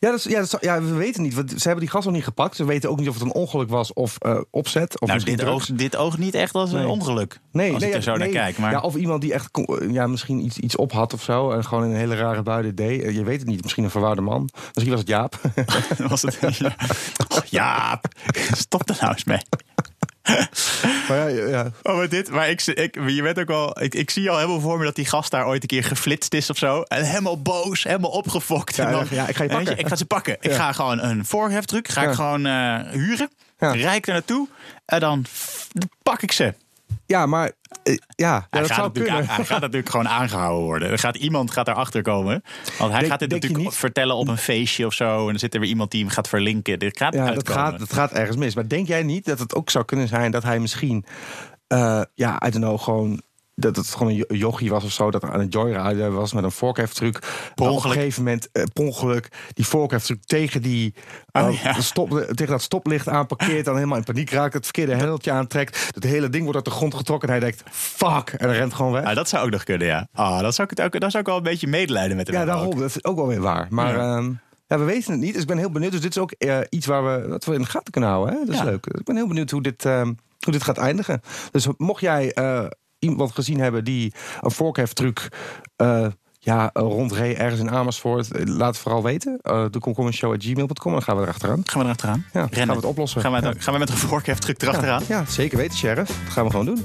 Speaker 1: ja, dat is, ja, dat is- ja, we weten niet. Want ze hebben die gas nog niet gepakt. Ze weten ook niet of het een ongeluk was of eh, opzet. Of
Speaker 2: Nou, dit
Speaker 1: drugs.
Speaker 2: oogt, dit oogt niet echt als een ongeluk.
Speaker 1: Nee,
Speaker 2: als
Speaker 1: nee,
Speaker 2: ik er zo
Speaker 1: nee.
Speaker 2: naar kijk. Maar
Speaker 1: Ja, of iemand die echt kon- ja, misschien iets, iets op had of zo. En gewoon een hele rare bui dit deed. Eh, Je weet het niet. Misschien een verwaarde man. Misschien was het Jaap.
Speaker 2: was het... Ja. Oh, Jaap, stop er nou eens mee.
Speaker 1: maar ja, ja.
Speaker 2: Oh, maar dit, maar ik, ik, je bent ook wel, ik, ik zie al helemaal voor me dat die gast daar ooit een keer geflitst is of zo. En helemaal boos, helemaal opgefokt.
Speaker 1: Ja,
Speaker 2: en dan,
Speaker 1: ja, ik ga je pakken.
Speaker 2: ik ga ze pakken. Ik ga gewoon een voorheftruck, ga ik gewoon eh, huren. Rijk er naartoe. En dan pak ik ze.
Speaker 1: Ja, maar eh, ja, ja,
Speaker 2: hij,
Speaker 1: dat
Speaker 2: gaat
Speaker 1: kunnen.
Speaker 2: aan- hij gaat natuurlijk gewoon aangehouden worden. Er gaat, iemand gaat erachter komen. Want hij
Speaker 1: Denk-
Speaker 2: gaat dit natuurlijk vertellen op een feestje of zo. En dan zit er weer iemand die hem gaat verlinken. Dit gaat
Speaker 1: Ja, dat gaat, dat gaat ergens mis. Maar denk jij niet dat het ook zou kunnen zijn dat hij misschien, eh, ja, I don't know, gewoon dat het gewoon een jo- jochie was of zo, dat er aan het joyriden was met een vorkheftruc. Op een gegeven moment, per ongeluk, die vorkheftruc tegen die
Speaker 2: Oh, ja.
Speaker 1: de stop, tegen dat stoplicht aanparkeert, dan helemaal in paniek raakt, het verkeerde hendeltje aantrekt, het hele ding wordt uit de grond getrokken en hij denkt, fuck, en hij rent gewoon weg.
Speaker 2: Ja, dat zou ook nog kunnen, ja. Ah, dat zou ik, het ook, dat zou ik wel een beetje medelijden met hem
Speaker 1: Ja, daarom.
Speaker 2: ook.
Speaker 1: Dat is ook wel weer waar. Maar
Speaker 2: Ja.
Speaker 1: ja. ja, we weten het niet. Dus ik ben heel benieuwd. Dus dit is ook eh, iets waar we, wat we in de gaten kunnen houden. Hè? Dat is
Speaker 2: Ja.
Speaker 1: leuk. Ik ben heel benieuwd hoe dit, ehm, hoe dit gaat eindigen. Dus mocht jij eh, iemand gezien hebben die een vorkheftruc... eh ja, rondreed ergens in Amersfoort. Laat het vooral weten. Uh, de komkommershow.gmail.com. Dan gaan we erachteraan.
Speaker 2: Gaan we erachteraan?
Speaker 1: Ja,
Speaker 2: Rennen.
Speaker 1: gaan we het oplossen.
Speaker 2: Gaan we,
Speaker 1: Ja.
Speaker 2: gaan we met een voorkeftruck erachteraan?
Speaker 1: Ja, zeker weten, sheriff. Dat gaan we gewoon doen.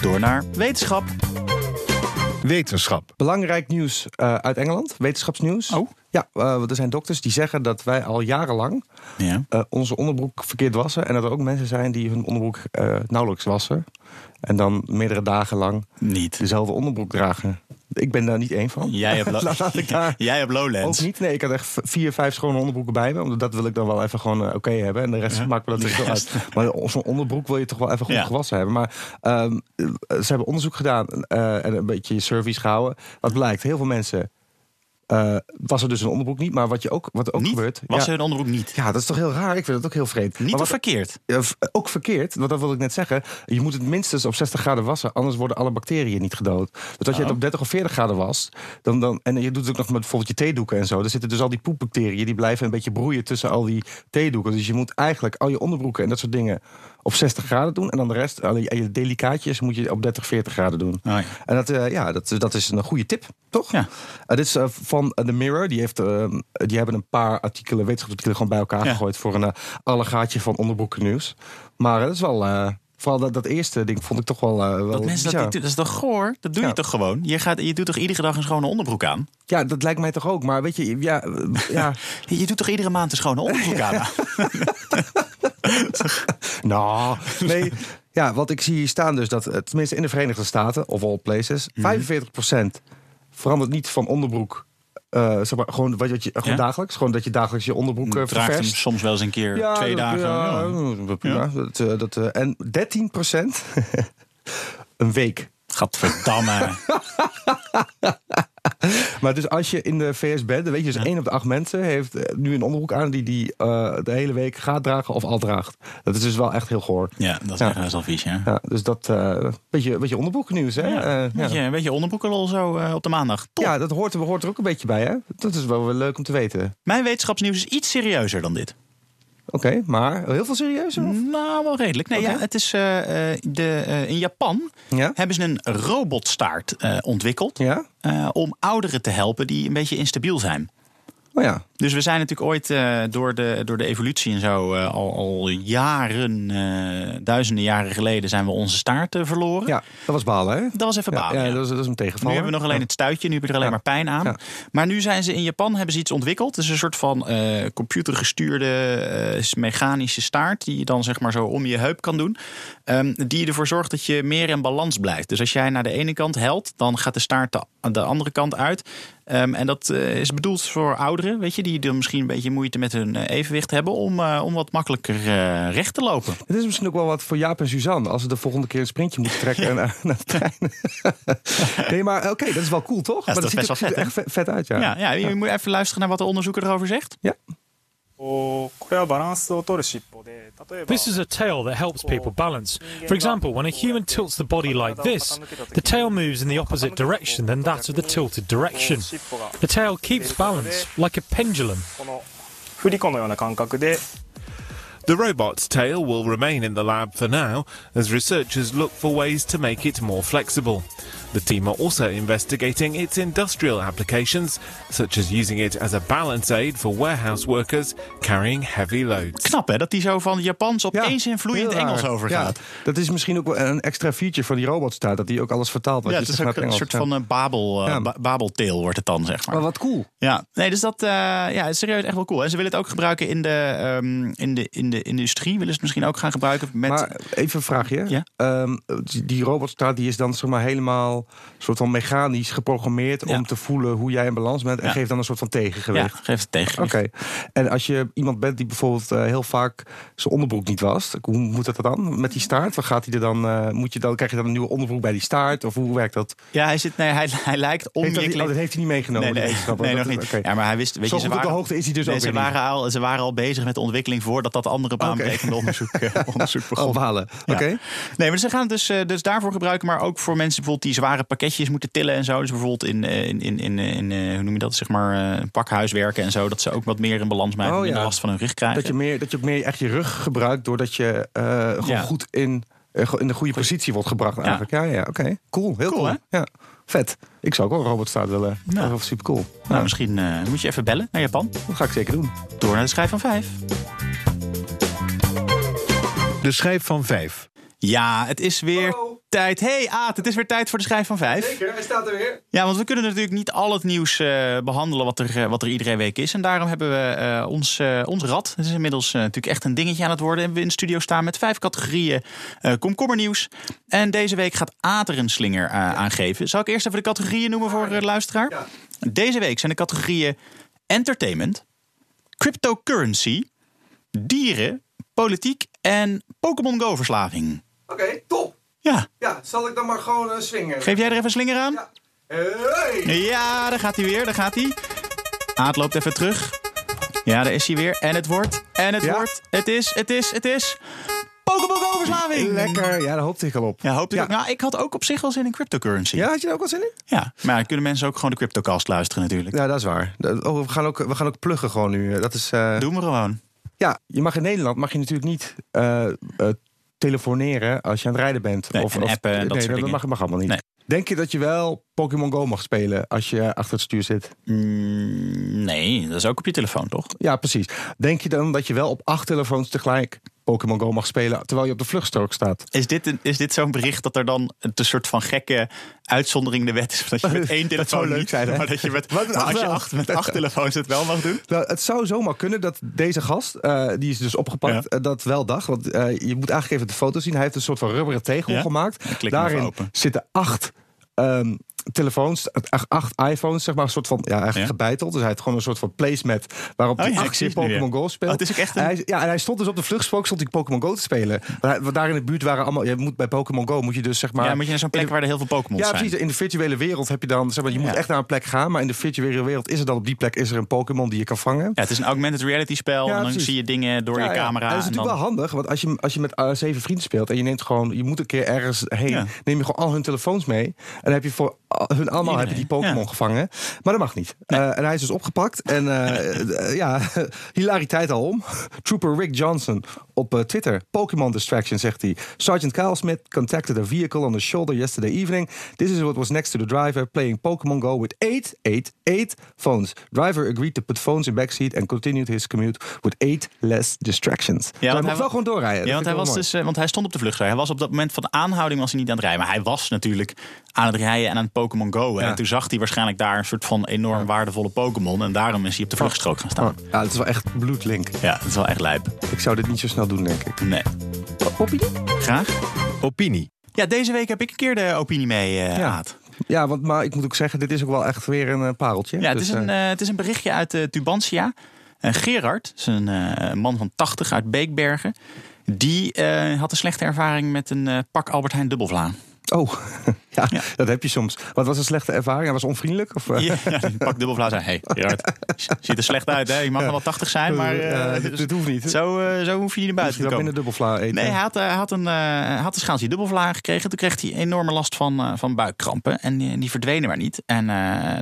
Speaker 2: Door naar wetenschap.
Speaker 9: Wetenschap.
Speaker 1: Belangrijk nieuws eh, uit Engeland. Wetenschapsnieuws.
Speaker 2: Oh.
Speaker 1: Ja, eh, want er zijn dokters die zeggen dat wij al jarenlang
Speaker 2: Ja.
Speaker 1: eh, onze onderbroek verkeerd wassen. En dat er ook mensen zijn die hun onderbroek eh, nauwelijks wassen. En dan meerdere dagen lang
Speaker 2: Niet.
Speaker 1: dezelfde onderbroek dragen. Ik ben daar niet één van.
Speaker 2: Jij hebt, lo- Jij hebt Lowlands.
Speaker 1: ook niet. Nee, ik had echt vier, vijf schone onderbroeken bij me. Want dat wil ik dan wel even gewoon oké hebben. En de rest
Speaker 2: Ja,
Speaker 1: maakt me dat niet zo uit. Maar zo'n onderbroek wil je toch wel even goed
Speaker 2: Ja.
Speaker 1: gewassen hebben. Maar ehm, eh, ze hebben onderzoek gedaan en een beetje surveys gehouden. Wat blijkt, heel veel mensen eh wassen dus hun onderbroek niet. Maar wat, je ook, wat ook
Speaker 2: niet?
Speaker 1: gebeurt...
Speaker 2: Was
Speaker 1: ja,
Speaker 2: ze hun onderbroek niet?
Speaker 1: ja, dat is toch heel raar. Ik vind het ook heel vreemd.
Speaker 2: Niet
Speaker 1: Maar wat,
Speaker 2: verkeerd?
Speaker 1: ook verkeerd, want dat wil ik net zeggen. Je moet het minstens op 60 graden wassen, anders worden alle bacteriën niet gedood. Dus als je
Speaker 2: Oh.
Speaker 1: het op 30 of 40 graden wast, dan, dan, en je doet het ook nog met bijvoorbeeld je theedoeken en zo, dan zitten dus al die poepbacteriën, die blijven een beetje broeien tussen al die theedoeken. Dus je moet eigenlijk al je onderbroeken en dat soort dingen op 60 graden doen. En dan de rest, al je, je delicaatjes, moet je op 30, 40 graden doen.
Speaker 2: Oh, ja.
Speaker 1: En dat, eh, ja, dat, dat is een goede tip, toch?
Speaker 2: Ja.
Speaker 1: Eh, dit is van The Mirror. Die, heeft, eh, die hebben een paar artikelen, wetenschapsartikelen gewoon bij elkaar
Speaker 2: Ja.
Speaker 1: gegooid voor een uh, allegaatje van onderbroekennieuws. Maar eh, dat is wel, eh, vooral dat, dat eerste ding vond ik toch wel, eh, wel
Speaker 2: Dat mensen dat niet dat is toch goor? Dat doe je toch gewoon? Je, gaat, je doet toch iedere dag een schone onderbroek aan?
Speaker 1: Ja, dat lijkt mij toch ook. Maar weet je, ja, eh, ja
Speaker 2: Je doet toch iedere maand een schone onderbroek aan?
Speaker 1: nou, nee. Ja, wat ik zie hier staan dus dat, eh, tenminste in de Verenigde Staten, of all places,
Speaker 2: Mhm.
Speaker 1: 45% verandert niet van onderbroek. Eh, zeg maar, gewoon, wat, je, gewoon
Speaker 2: Ja?
Speaker 1: dagelijks. Gewoon dat je dagelijks je onderbroek uh,
Speaker 2: hem soms wel eens een keer twee dagen.
Speaker 1: Ja,
Speaker 2: Ja.
Speaker 1: dat- prima. Dat, dat, eh, en 13% een week.
Speaker 2: Gadverdamme.
Speaker 1: Maar dus als je in de VS bent, dan weet je dus
Speaker 2: Ja.
Speaker 1: één op de acht mensen heeft eh, nu een onderbroek aan die die eh, de hele week gaat dragen of al draagt. Dat is dus wel echt heel goor.
Speaker 2: ja, dat is
Speaker 1: Ja.
Speaker 2: echt best wel vies, ja.
Speaker 1: Ja, dus dat uh, beetje, beetje onderbroekennieuws, hè?
Speaker 2: Ja,
Speaker 1: Eh,
Speaker 2: weet, je, weet je onderbroekenlol zo op de maandag. Top.
Speaker 1: ja, dat hoort, er- hoort er ook een beetje bij, hè? Dat is wel weer leuk om te weten.
Speaker 2: Mijn wetenschapsnieuws is iets serieuzer dan dit.
Speaker 1: Oké, maar heel veel serieuzer? of?
Speaker 2: Nou, wel redelijk. Nee, ja, het is, eh, eh, de, eh, in Japan
Speaker 1: Ja?
Speaker 2: hebben ze een robotstaart ontwikkeld...
Speaker 1: Ja?
Speaker 2: om ouderen te helpen die een beetje instabiel zijn.
Speaker 1: Oh ja.
Speaker 2: Dus we zijn natuurlijk ooit eh, door, de, door de evolutie en zo eh, al, al jaren, eh, duizenden jaren geleden zijn we onze staart verloren.
Speaker 1: Ja, dat was balen, hè?
Speaker 2: Dat was even balen.
Speaker 1: ja,
Speaker 2: ja.
Speaker 1: dat, is een
Speaker 2: Nu
Speaker 1: tegenvaller.
Speaker 2: hebben we nog alleen het stuitje, nu heb je er alleen maar pijn aan. Maar nu zijn ze in Japan, hebben ze iets ontwikkeld. Het is een soort van computergestuurde mechanische staart... die je dan zeg maar zo om je heup kan doen. Ehm, die ervoor zorgt dat je meer in balans blijft. Dus als jij naar de ene kant helt, dan gaat de staart de, de andere kant uit. Ehm, en dat eh, is bedoeld voor ouderen, weet je, die dan misschien een beetje moeite met hun eh, evenwicht hebben om, eh, om wat makkelijker recht te lopen.
Speaker 1: Het is misschien ook wel wat voor Jaap en Suzanne als ze de volgende keer een sprintje moeten trekken en, naar de trein. nee, maar oké, dat is wel cool, toch?
Speaker 2: Ja,
Speaker 1: maar
Speaker 2: dat
Speaker 1: ziet er echt vet, vet uit, ja.
Speaker 2: Ja, ja, je moet even luisteren naar wat de onderzoeker erover zegt.
Speaker 1: Ja.
Speaker 11: This is a tail that helps people balance. For example, when a human tilts the body like this, the tail moves in the opposite direction than that of the tilted direction. The tail keeps balance, like a pendulum.
Speaker 12: The robot's tail will remain in the lab for now as researchers look for ways to make it more flexible. The team are also investigating its industrial applications, such as using it as a balance aid for warehouse workers carrying heavy loads.
Speaker 2: Knap hè, dat die zo van Japans opeens in vloeiend Engels overgaat.
Speaker 1: Ja, dat is misschien ook wel een extra feature van die robot staat, dat die ook alles vertaalt. Wat
Speaker 2: Ja, het is ook een soort van eh, babel,
Speaker 1: Ja.
Speaker 2: ba- babeltail wordt het dan, zeg maar.
Speaker 1: Maar wat cool.
Speaker 2: Ja, nee, dus dat eh, ja, het is serieus echt wel cool. En ze willen het ook gebruiken in de, ehm, in de, in de industrie. Willen ze het misschien ook gaan gebruiken met...
Speaker 1: Maar even een vraagje.
Speaker 2: Ja?
Speaker 1: Ehm, die, robotstaat die is dan zeg maar soort van mechanisch geprogrammeerd
Speaker 2: Ja.
Speaker 1: om te voelen hoe jij in balans bent en
Speaker 2: Ja.
Speaker 1: geeft dan een soort van
Speaker 2: ja,
Speaker 1: tegengewicht.
Speaker 2: geef het tegen.
Speaker 1: Oké. En als je iemand bent die bijvoorbeeld eh, heel vaak zijn onderbroek niet wast, hoe moet dat dan met die staart? Wat gaat hij er dan? eh, moet je dan krijg je dan een nieuwe onderbroek bij die staart of hoe werkt dat?
Speaker 2: Ja, hij, zit, nee, hij, hij lijkt onwikkeling.
Speaker 1: oh, dat heeft hij niet meegenomen.
Speaker 2: Nee, nee, nee,
Speaker 1: Dat
Speaker 2: nog niet.
Speaker 1: oké.
Speaker 2: Ja, maar hij wist, weet
Speaker 1: Zo
Speaker 2: je, ze
Speaker 1: goed op de
Speaker 2: waren,
Speaker 1: hoogte is hij dus
Speaker 2: nee,
Speaker 1: ook
Speaker 2: ze waren, al, ze waren al bezig met de ontwikkeling voordat dat andere baanbrekende onderzoek, eh, onderzoek begon.
Speaker 1: Ophalen.
Speaker 2: Ja.
Speaker 1: Oké.
Speaker 2: Nee, maar ze gaan het dus, dus daarvoor gebruiken, maar ook voor mensen bijvoorbeeld die zware pakketjes moeten tillen en zo. Dus bijvoorbeeld in, eh, in, in, in, in eh, hoe noem je dat, zeg maar, eh, een pakhuis werken en zo. Dat ze ook wat meer in balans blijven,
Speaker 1: Oh, ja.
Speaker 2: last van hun rug krijgen.
Speaker 1: Dat je, meer, dat je ook meer echt je rug gebruikt doordat je eh, gewoon
Speaker 2: Ja.
Speaker 1: goed in, eh, in de goede positie wordt gebracht. Eigenlijk. Ja, ja, oké. Cool. Heel
Speaker 2: Cool,
Speaker 1: cool. Ja. Vet. Ik zou ook wel een robotstaat willen.
Speaker 2: Nou.
Speaker 1: Dat is super cool.
Speaker 2: Nou, misschien eh, moet je even bellen naar Japan.
Speaker 1: Dat ga ik zeker doen.
Speaker 2: Door naar de schijf van vijf.
Speaker 9: De schijf van vijf.
Speaker 2: Ja, het is weer tijd. Hey Aad, het is weer tijd voor de schijf van vijf.
Speaker 1: Zeker, hij staat er weer.
Speaker 2: Ja, want we kunnen natuurlijk niet al het nieuws eh, behandelen wat er, eh, wat er iedere week is. En daarom hebben we eh, ons, ons rad. Het is inmiddels natuurlijk echt een dingetje aan het worden. Hebben we in de studio staan met vijf categorieën komkommernieuws. En deze week gaat Aad er een slinger eh, aan geven. Zal ik eerst even de categorieën noemen voor de luisteraar? Deze week zijn de categorieën entertainment, cryptocurrency, dieren, politiek en Pokémon Go verslaving.
Speaker 1: Oké, top.
Speaker 2: Ja,
Speaker 1: Ja, zal ik dan maar gewoon uh, swingen?
Speaker 2: geef jij er even een slinger aan?
Speaker 1: Hey.
Speaker 2: Ja, daar gaat hij weer, daar gaat hij. Aad loopt even terug. Ja, daar is hij weer. En het wordt, en het
Speaker 1: Ja?
Speaker 2: wordt, het is, het is, het is... Pokémon Go verslaving!
Speaker 1: Lekker. Ja, daar hoopte ik al op.
Speaker 2: Ja, hoop ik
Speaker 1: Ja.
Speaker 2: ook. Nou, ik had ook op zich wel zin in cryptocurrency.
Speaker 1: Ja, had je er ook wel zin in?
Speaker 2: Ja, maar dan kunnen mensen ook gewoon de CryptoCast luisteren natuurlijk.
Speaker 1: Ja, dat is waar. Oh, we, gaan ook, we gaan ook pluggen gewoon nu. Dat is, eh,
Speaker 2: Doen we gewoon.
Speaker 1: Ja, je mag in Nederland mag je natuurlijk niet eh, telefoneren als je aan het rijden bent.
Speaker 2: Nee, en appen en dat
Speaker 1: nee,
Speaker 2: soort dingen.
Speaker 1: mag, mag allemaal niet.
Speaker 2: Nee.
Speaker 1: Denk je dat je wel Pokémon Go mag spelen als je achter het stuur zit?
Speaker 2: Mm, nee, dat is ook op je telefoon, toch?
Speaker 1: Ja, precies. Denk je dan dat je wel op acht telefoons tegelijk Pokémon Go mag spelen terwijl je op de vluchtstrook staat?
Speaker 2: Is dit, een, is dit zo'n bericht dat er dan een soort van gekke uitzondering de wet is? Dat je met één telefoon
Speaker 1: leuk
Speaker 2: niet,
Speaker 1: zijn, hè?
Speaker 2: maar dat je met, maar als je acht, met acht telefoons het wel mag doen?
Speaker 1: Nou, het zou zomaar kunnen dat deze gast, eh, die is dus opgepakt,
Speaker 2: Ja.
Speaker 1: eh, dat wel dacht. Want eh, je moet eigenlijk even de foto zien. Hij heeft een soort van rubberen tegel
Speaker 2: Ja?
Speaker 1: gemaakt. Daarin zitten acht Um, telefoons, acht, iPhones, zeg maar, een soort van, ja, eigenlijk
Speaker 2: Ja.
Speaker 1: gebeiteld. Dus hij heeft gewoon een soort van placemat waarop
Speaker 2: Oh
Speaker 1: hij
Speaker 2: ja, ik
Speaker 1: acht Pokémon Go speelt.
Speaker 2: Oh, het is ook echt een-
Speaker 1: En hij, ja, en hij stond dus op de vluchtspook, stond hij Pokémon Go te spelen. Maar hij- daar in de buurt waren allemaal, je moet bij Pokémon Go moet je dus zeg maar.
Speaker 2: ja, moet je naar zo'n plek waar er heel veel Pokémon
Speaker 1: Ja,
Speaker 2: zijn.
Speaker 1: precies. In de virtuele wereld heb je dan, zeg maar, je moet
Speaker 2: Ja.
Speaker 1: echt naar een plek gaan. Maar in de virtuele wereld is er dan op die plek is er een Pokémon die je kan vangen.
Speaker 2: Ja, het is een augmented reality spel.
Speaker 1: Ja,
Speaker 2: en dan
Speaker 1: precies.
Speaker 2: zie je dingen door
Speaker 1: Ja,
Speaker 2: je
Speaker 1: ja.
Speaker 2: camera.
Speaker 1: En dat is natuurlijk
Speaker 2: dan-
Speaker 1: wel handig, want als je, als je met eh, zeven vrienden speelt en je neemt gewoon, je moet een keer ergens heen,
Speaker 2: Ja.
Speaker 1: neem je gewoon al hun telefoons mee. En dan heb je voor hun allemaal heb je die Pokémon
Speaker 2: ja.
Speaker 1: gevangen. Maar dat mag niet. Eh, en hij is dus opgepakt. En eh, ja, hilariteit al om. Trooper Rick Johnson op Twitter. Pokémon distraction, zegt hij. Sergeant Kyle Smith contacted a vehicle on the shoulder yesterday evening. This is what was next to the driver, playing Pokémon Go with eight, eight, eight phones. Driver agreed to put phones in backseat and continued his commute with eight less distractions. Ja, hij
Speaker 2: want
Speaker 1: mocht
Speaker 2: hij
Speaker 1: wel gewoon doorrijden.
Speaker 2: Ja, want hij, was dus, want hij stond op de vluchtrij. Hij was op dat moment van de aanhouding was hij niet aan het rijden. Maar hij was natuurlijk aan het rijden en aan het Pokémon Go.
Speaker 1: Ja.
Speaker 2: En toen zag hij waarschijnlijk daar een soort van enorm waardevolle Pokémon. En daarom is hij op de vluchtstrook gaan staan.
Speaker 1: mooi. Ja, het is wel echt bloedlink.
Speaker 2: Ja, dat is wel echt lijp.
Speaker 1: Ik zou dit niet zo snel doen, denk ik.
Speaker 2: Nee.
Speaker 1: Poppy?
Speaker 2: Graag.
Speaker 9: Opinie.
Speaker 2: Ja, deze week heb ik een keer de opinie mee, eh
Speaker 1: Ja.
Speaker 2: Aad.
Speaker 1: Ja, want, maar ik moet ook zeggen, dit is ook wel echt weer een eh, pareltje.
Speaker 2: Ja, het,
Speaker 1: Dus,
Speaker 2: is een,
Speaker 1: eh,
Speaker 2: het is een berichtje uit eh, Tubantia. Gerard, is een eh, man van 80 uit Beekbergen. Die eh, had een slechte ervaring met een pak Albert Heijn dubbelvla.
Speaker 1: Oh, ja, dat heb je soms. Wat was een slechte ervaring? Hij was onvriendelijk? Of, eh?
Speaker 2: Ja, pak dubbelvla zei: Hey, Gerard, ziet er slecht uit. Hè? Je mag nog wel 80 zijn, maar Eh,
Speaker 1: dit, dit hoeft niet.
Speaker 2: zo, eh, zo hoef je niet naar buiten te komen.
Speaker 1: binnen dubbelvla eten.
Speaker 2: Nee, hij had, had, een, had een schaaltje dubbelvla gekregen. Toen kreeg hij enorme last van, van buikkrampen. En die, verdwenen maar niet. En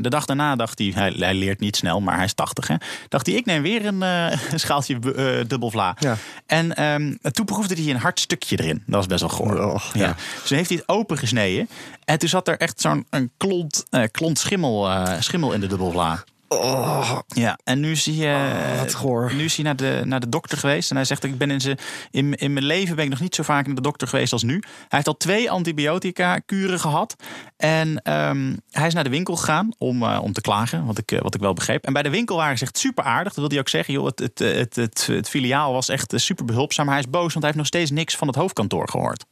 Speaker 2: de dag daarna dacht hij, hij, hij leert niet snel, maar hij is 80. Hè, dacht hij, ik neem weer een schaaltje dubbelvla.
Speaker 1: Ja.
Speaker 2: En ehm, toen proefde hij een hard stukje erin. Dat was best wel goor. Ja. Dus toen heeft hij het opengesneden. En toen zat er echt zo'n een klont, eh, klont schimmel, eh, schimmel in de dubbelvla. Ja, en nu is hij,
Speaker 1: goor.
Speaker 2: nu is hij naar, de, naar de dokter geweest. En hij zegt, ik ben in, zijn, in, in mijn leven ben ik nog niet zo vaak naar de dokter geweest als nu. Hij heeft al twee antibiotica-kuren gehad. En ehm, hij is naar de winkel gegaan om, om te klagen, wat ik, wat ik wel begreep. En bij de winkel waren ze echt super aardig. Dat wilde hij ook zeggen. Joh, het, het, het, het, het filiaal was echt super behulpzaam. Maar hij is boos, want hij heeft nog steeds niks van het hoofdkantoor gehoord.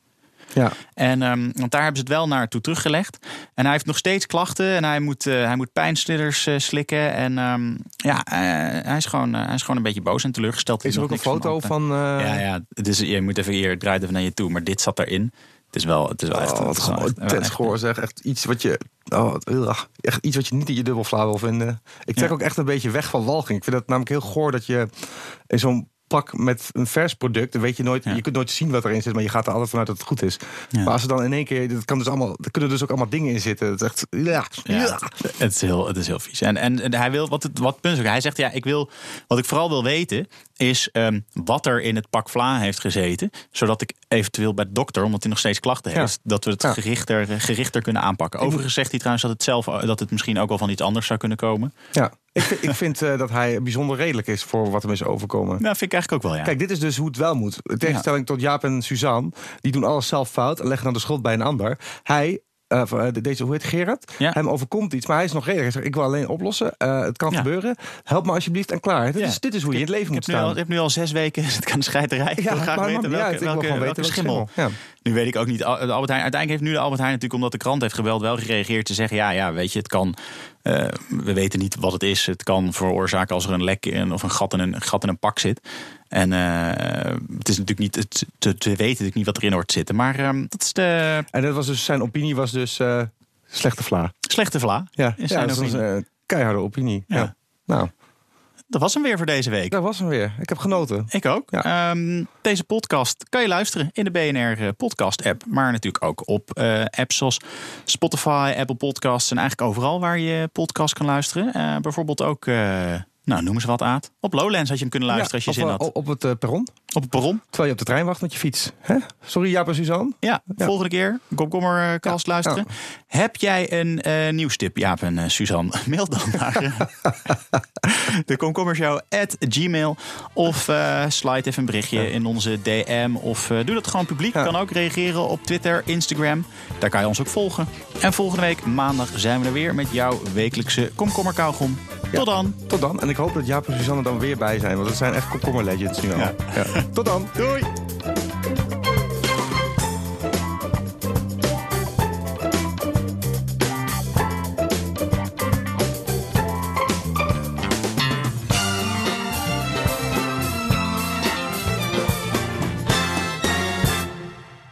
Speaker 1: Ja.
Speaker 2: En, ehm, want daar hebben ze het wel naartoe teruggelegd. En hij heeft nog steeds klachten. En hij moet, eh, hij moet pijnstillers eh, slikken. En ehm, ja, eh, hij, is gewoon, hij is gewoon een beetje boos en teleurgesteld.
Speaker 1: Is er ook een foto van... eh,
Speaker 2: Ja, ja. Het is, je moet even hier, het draait even naar je toe. Maar dit zat erin. Het is wel, het is wel echt...
Speaker 1: Oh,
Speaker 2: het is wel
Speaker 1: gewoon
Speaker 2: echt- echt-
Speaker 1: goor zeg. Echt iets wat je... Oh, echt iets wat je niet in je dubbelvla wil vinden. Ik trek
Speaker 2: Ja.
Speaker 1: ook echt een beetje weg van walging. Ik vind het namelijk heel goor dat je in zo'n pak met een vers product, dan weet je nooit, je kunt nooit zien wat erin zit, maar je gaat er altijd vanuit dat het goed is.
Speaker 2: Ja.
Speaker 1: Maar als er dan in één keer, dat kan dus allemaal, er kunnen dus ook allemaal dingen in zitten. Het is echt, ja,
Speaker 2: Ja. Het, is heel, het is heel vies. En, en, en hij wil, wat het wat punt ook, hij zegt ja, ik wil, wat ik vooral wil weten, is ehm, wat er in het pak vla heeft gezeten. Zodat ik eventueel bij de dokter, omdat hij nog steeds klachten heeft, dat we het
Speaker 1: Ja.
Speaker 2: gerichter, gerichter kunnen aanpakken. Overigens zegt hij trouwens dat het zelf dat het misschien ook wel van iets anders zou kunnen komen.
Speaker 1: ja. Ik, vind- ik vind eh, dat hij bijzonder redelijk is voor wat hem is overkomen.
Speaker 2: Nou, vind ik eigenlijk ook wel, ja.
Speaker 1: Kijk, dit is dus hoe het wel moet. In tegenstelling tot Jaap en Suzanne, die doen alles zelf fout en leggen dan de schuld bij een ander. Hij. Eh, deze, hoe heet Gerard?
Speaker 2: Ja.
Speaker 1: Hem overkomt iets, maar hij is nog redelijk. Hij zegt, ik wil alleen oplossen. Eh, het kan
Speaker 2: Ja.
Speaker 1: gebeuren. Help me alsjeblieft en klaar. Dit,
Speaker 2: Ja.
Speaker 1: is, dit is hoe je in het leven moet
Speaker 2: nu al,
Speaker 1: staan.
Speaker 2: ik heb nu al zes weken zit ik aan de scheiterij. Ik wil graag
Speaker 1: maar het
Speaker 2: weten welke,
Speaker 1: uit. Ik wil
Speaker 2: welke,
Speaker 1: gewoon
Speaker 2: welke
Speaker 1: weten welke
Speaker 2: schimmel.
Speaker 1: schimmel.
Speaker 2: Nu weet ik ook niet. De Albert Heijn, uiteindelijk heeft nu de Albert Heijn natuurlijk omdat de krant heeft gebeld wel gereageerd te zeggen ja, ja, weet je, het kan. eh, we weten niet wat het is. Het kan veroorzaken als er een lek in of een gat in een, een gat in een pak zit. En eh, het is natuurlijk niet. Te, te weten natuurlijk niet wat erin hoort te zitten. Maar ehm, dat is de
Speaker 1: En dat was dus, zijn opinie was dus eh, slechte vla.
Speaker 2: slechte vla.
Speaker 1: Ja, ja
Speaker 2: zijn
Speaker 1: dat is
Speaker 2: opinie.
Speaker 1: een keiharde opinie. Ja.
Speaker 2: Ja.
Speaker 1: Nou,
Speaker 2: Dat was hem weer voor deze week.
Speaker 1: dat was hem weer. Ik heb genoten.
Speaker 2: Ik ook. Ehm, deze podcast kan je luisteren in de BNR eh, podcast app. Maar natuurlijk ook op eh, apps zoals Spotify, Apple Podcasts. En eigenlijk overal waar je podcast kan luisteren. Eh, bijvoorbeeld ook, nou noem eens wat Aad. Op Lowlands had je hem kunnen luisteren als je
Speaker 1: op,
Speaker 2: zin
Speaker 1: eh,
Speaker 2: had.
Speaker 1: Op, het eh, perron.
Speaker 2: Op het perron.
Speaker 1: Terwijl je op de trein wacht met je fiets. Hè? Sorry Jaap en Suzanne.
Speaker 2: Ja,
Speaker 1: Ja.
Speaker 2: volgende keer Komkommercast luisteren. Heb jij een eh nieuwstip, Jaap en eh, Suzanne? Mail dan naar eh, de Komkommershow at gmail. Of eh, slide even een berichtje in onze DM. Of eh, doe dat gewoon publiek. Kan ook reageren op Twitter, Instagram. Daar kan je ons ook volgen. En volgende week maandag zijn we er weer met jouw wekelijkse Komkommerkauwgom. Tot dan.
Speaker 1: Tot dan. En ik hoop dat Jaap en Suzanne dan weer bij zijn. Want het zijn echt komkommer legends nu al.
Speaker 2: Ja.
Speaker 1: Ja. Tot dan.
Speaker 2: Doei.